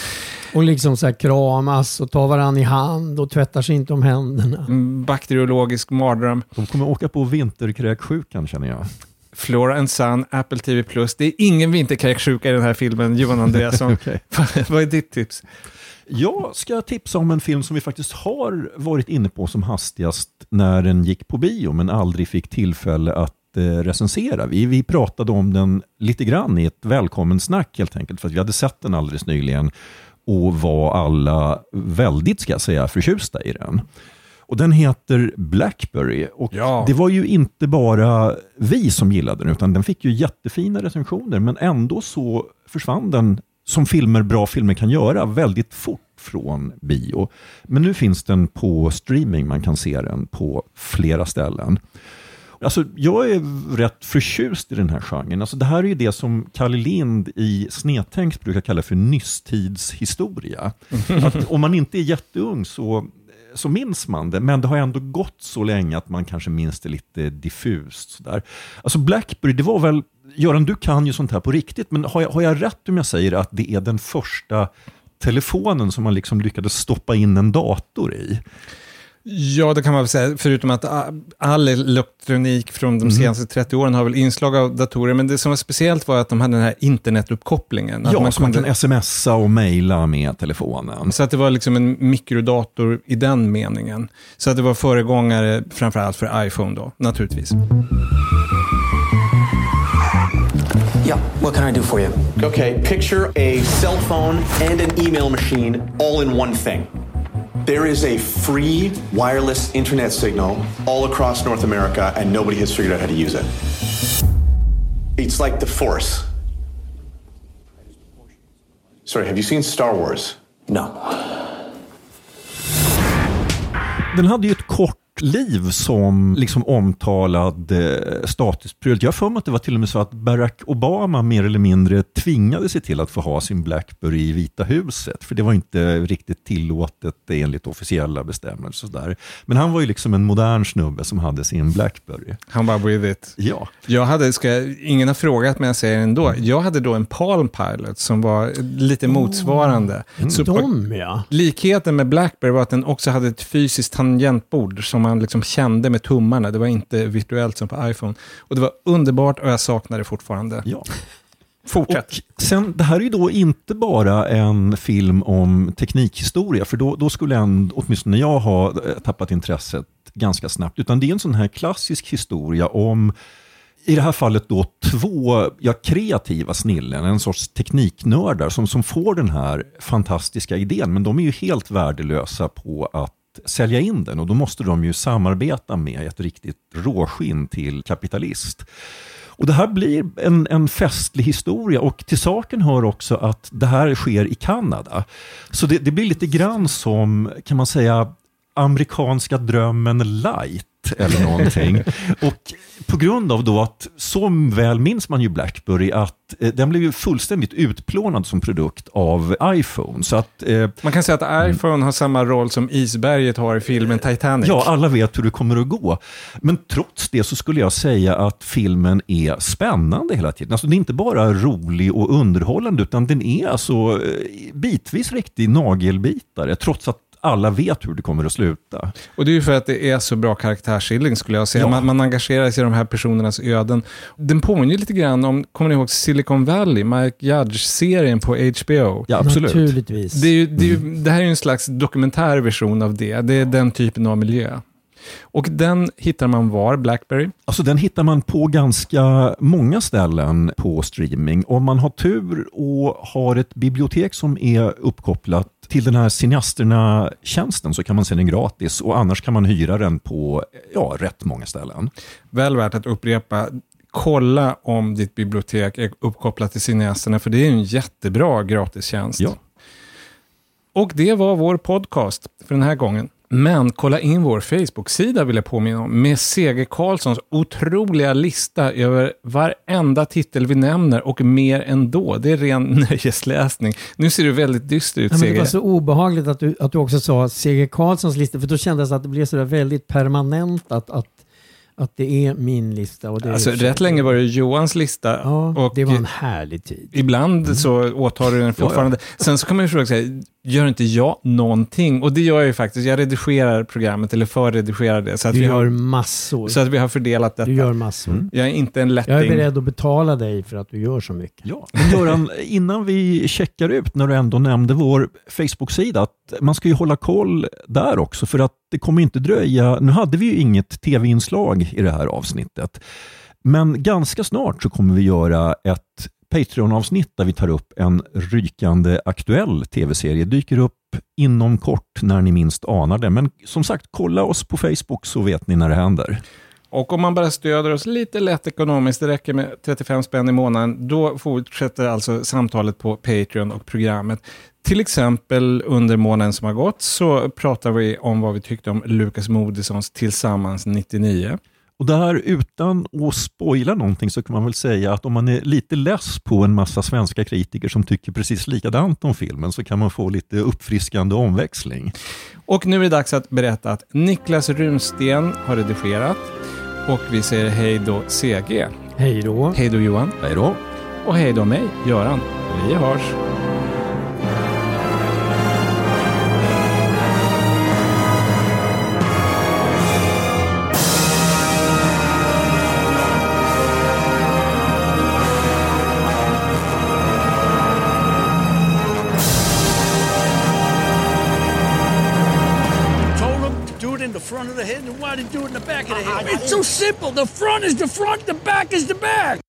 Och liksom så här kramas och tar varandra i hand och tvättar sig inte om händerna. mm, bakteriologisk mardröm. De kommer åka på vinterkräksjukan känner jag. Flora and Sun, Apple TV+. Det är ingen vinterkräksjuka i den här filmen, Johan Andreasson. Okej. Vad är ditt tips? Jag ska tipsa om en film som vi faktiskt har varit inne på som hastigast när den gick på bio men aldrig fick tillfälle att eh, recensera. Vi, vi pratade om den lite grann i ett välkommen snack helt enkelt för att vi hade sett den alldeles nyligen och var alla väldigt, ska jag säga, förtjusta i den. Och den heter Blackberry. Och Ja. Det var ju inte bara vi som gillade den, utan den fick ju jättefina recensioner, men ändå så försvann den, som filmer, bra filmer kan göra, väldigt fort från bio. Men nu finns den på streaming, man kan se den på flera ställen. Alltså, jag är rätt förtjust i den här genren. Alltså, det här är ju det som Kalle Lind i Snedtänks brukar kalla för nysstidshistoria. Att om man inte är jätteung så, så minns man det, men det har ändå gått så länge att man kanske minns det lite diffust. Sådär. Alltså Blackberry, det var väl, Göran du kan ju sånt här på riktigt, men har jag, har jag rätt om jag säger att det är den första telefonen som man liksom lyckades stoppa in en dator i? Ja, det kan man väl säga, förutom att all elektronik från de Mhm. senaste 30 åren har väl inslag av datorer, men det som var speciellt var att de hade den här internetuppkopplingen. Ja, så man kunde- kan smsa och mejla med telefonen. Så att det var liksom en mikrodator i den meningen. Så att det var föregångare framförallt för iPhone då, naturligtvis. Yeah, what can I do for you? Okay, picture a cell phone and an email machine all in one thing. There is a free wireless internet signal all across North America, and nobody has figured out how to use it. It's like the Force. Sorry, have you seen Star Wars? No. Den hade ju ett kort liv som liksom omtalad eh, statuspryl. Jag har för mig att det var till och med så att Barack Obama mer eller mindre tvingade sig till att få ha sin Blackberry i Vita huset. För det var inte riktigt tillåtet enligt officiella bestämmelser. Där. Men han var ju liksom en modern snubbe som hade sin Blackberry. Han bara with it. Ja. Jag hade, ska, jag- ingen har frågat men jag säger det ändå, jag hade då en Palm Pilot som var lite motsvarande. Så De ja. Likheten med Blackberry var att den också hade ett fysiskt tangentbord som man liksom kände med tummarna. Det var inte virtuellt som på iPhone. Och det var underbart och jag saknar det fortfarande. Ja. Fortsätt. Och sen, det här är ju då inte bara en film om teknikhistoria, för då, då skulle en, åtminstone jag ha eh, tappat intresset ganska snabbt, utan det är en sån här klassisk historia om i det här fallet då två ja, kreativa snillen, en sorts tekniknördar som, som får den här fantastiska idén, men de är ju helt värdelösa på att sälja in den och då måste de ju samarbeta med ett riktigt råskinn till kapitalist. Och Det här blir en, en festlig historia och till saken hör också att det här sker i Kanada. Så det, det blir lite grann som, kan man säga, amerikanska drömmen light eller någonting. och på grund av då att så väl minns man ju Blackberry att eh, den blev ju fullständigt utplånad som produkt av iPhone. Så att, eh, Man kan säga att iPhone har samma roll som isberget har i filmen Titanic. Ja, alla vet hur det kommer att gå. Men trots det så skulle jag säga att filmen är spännande hela tiden. Alltså den är inte bara rolig och underhållande, utan den är alltså eh, bitvis riktig nagelbitare, trots att alla vet hur det kommer att sluta. Och det är ju för att det är så bra karaktärsskildring skulle jag säga. Ja. Man, man engagerar sig i de här personernas öden. Den påminner lite grann om, kommer ni ihåg Silicon Valley, Mike Judge-serien på HBO? Ja, absolut. Naturligtvis. Det, är ju, det, är ju, det här är ju en slags dokumentär version av det. Det är den typen av miljö. Och den hittar man var, Blackberry? Alltså den hittar man på ganska många ställen på streaming. Om man har tur och har ett bibliotek som är uppkopplat till den här Cineasterna-tjänsten så kan man se den gratis och annars kan man hyra den på ja, rätt många ställen. Väl värt att upprepa. Kolla om ditt bibliotek är uppkopplat till Cineasterna, för det är en jättebra gratistjänst. Ja. Och det var vår podcast för den här gången. Men kolla in vår Facebook-sida vill jag påminna om med CG Karlssons otroliga lista över varenda titel vi nämner och mer ändå. Det är ren nöjesläsning. Nu ser du väldigt dyster ut Ja, men det CG. var så obehagligt att du, att du också sa Seger Karlssons lista, för då kändes det att det blev så där väldigt permanent att, att, att det är min lista. Och det är Alltså, så- rätt länge var det Johans lista. Ja, och det var en härlig tid. Ibland så åtar du den fortfarande. Sen så kan man ju fråga sig, gör inte jag någonting? Och det gör jag ju faktiskt. Jag redigerar programmet, eller förredigerar det. Så att, Du vi, gör har, massor. så att vi har fördelat detta. Du gör massor. Jag är inte en lätting. Jag är beredd att betala dig för att du gör så mycket. Ja. Men Göran, innan vi checkar ut, när du ändå nämnde vår Facebook-sida, att man ska ju hålla koll där också, för att det kommer inte dröja. Nu hade vi ju inget tv-inslag i det här avsnittet, men ganska snart så kommer vi göra ett Patreon-avsnitt där vi tar upp en rykande aktuell tv-serie. Dyker upp inom kort när ni minst anar det. Men som sagt, kolla oss på Facebook så vet ni när det händer. Och om man bara stöder oss lite lätt ekonomiskt, det räcker med 35 spänn i månaden, då fortsätter alltså samtalet på Patreon och programmet. Till exempel under månaden som har gått så pratar vi om vad vi tyckte om Lukas Moodyssons Tillsammans 99. Och där utan att spoila någonting så kan man väl säga att om man är lite less på en massa svenska kritiker som tycker precis likadant om filmen så kan man få lite uppfriskande omväxling. Och nu är det dags att berätta att Niklas Runsten har redigerat och vi säger hej då CG. Hej då. Hej då Johan. Hej då. Och hej då mig, Göran. Vi hörs. Simple. The front is the front, the back is the back.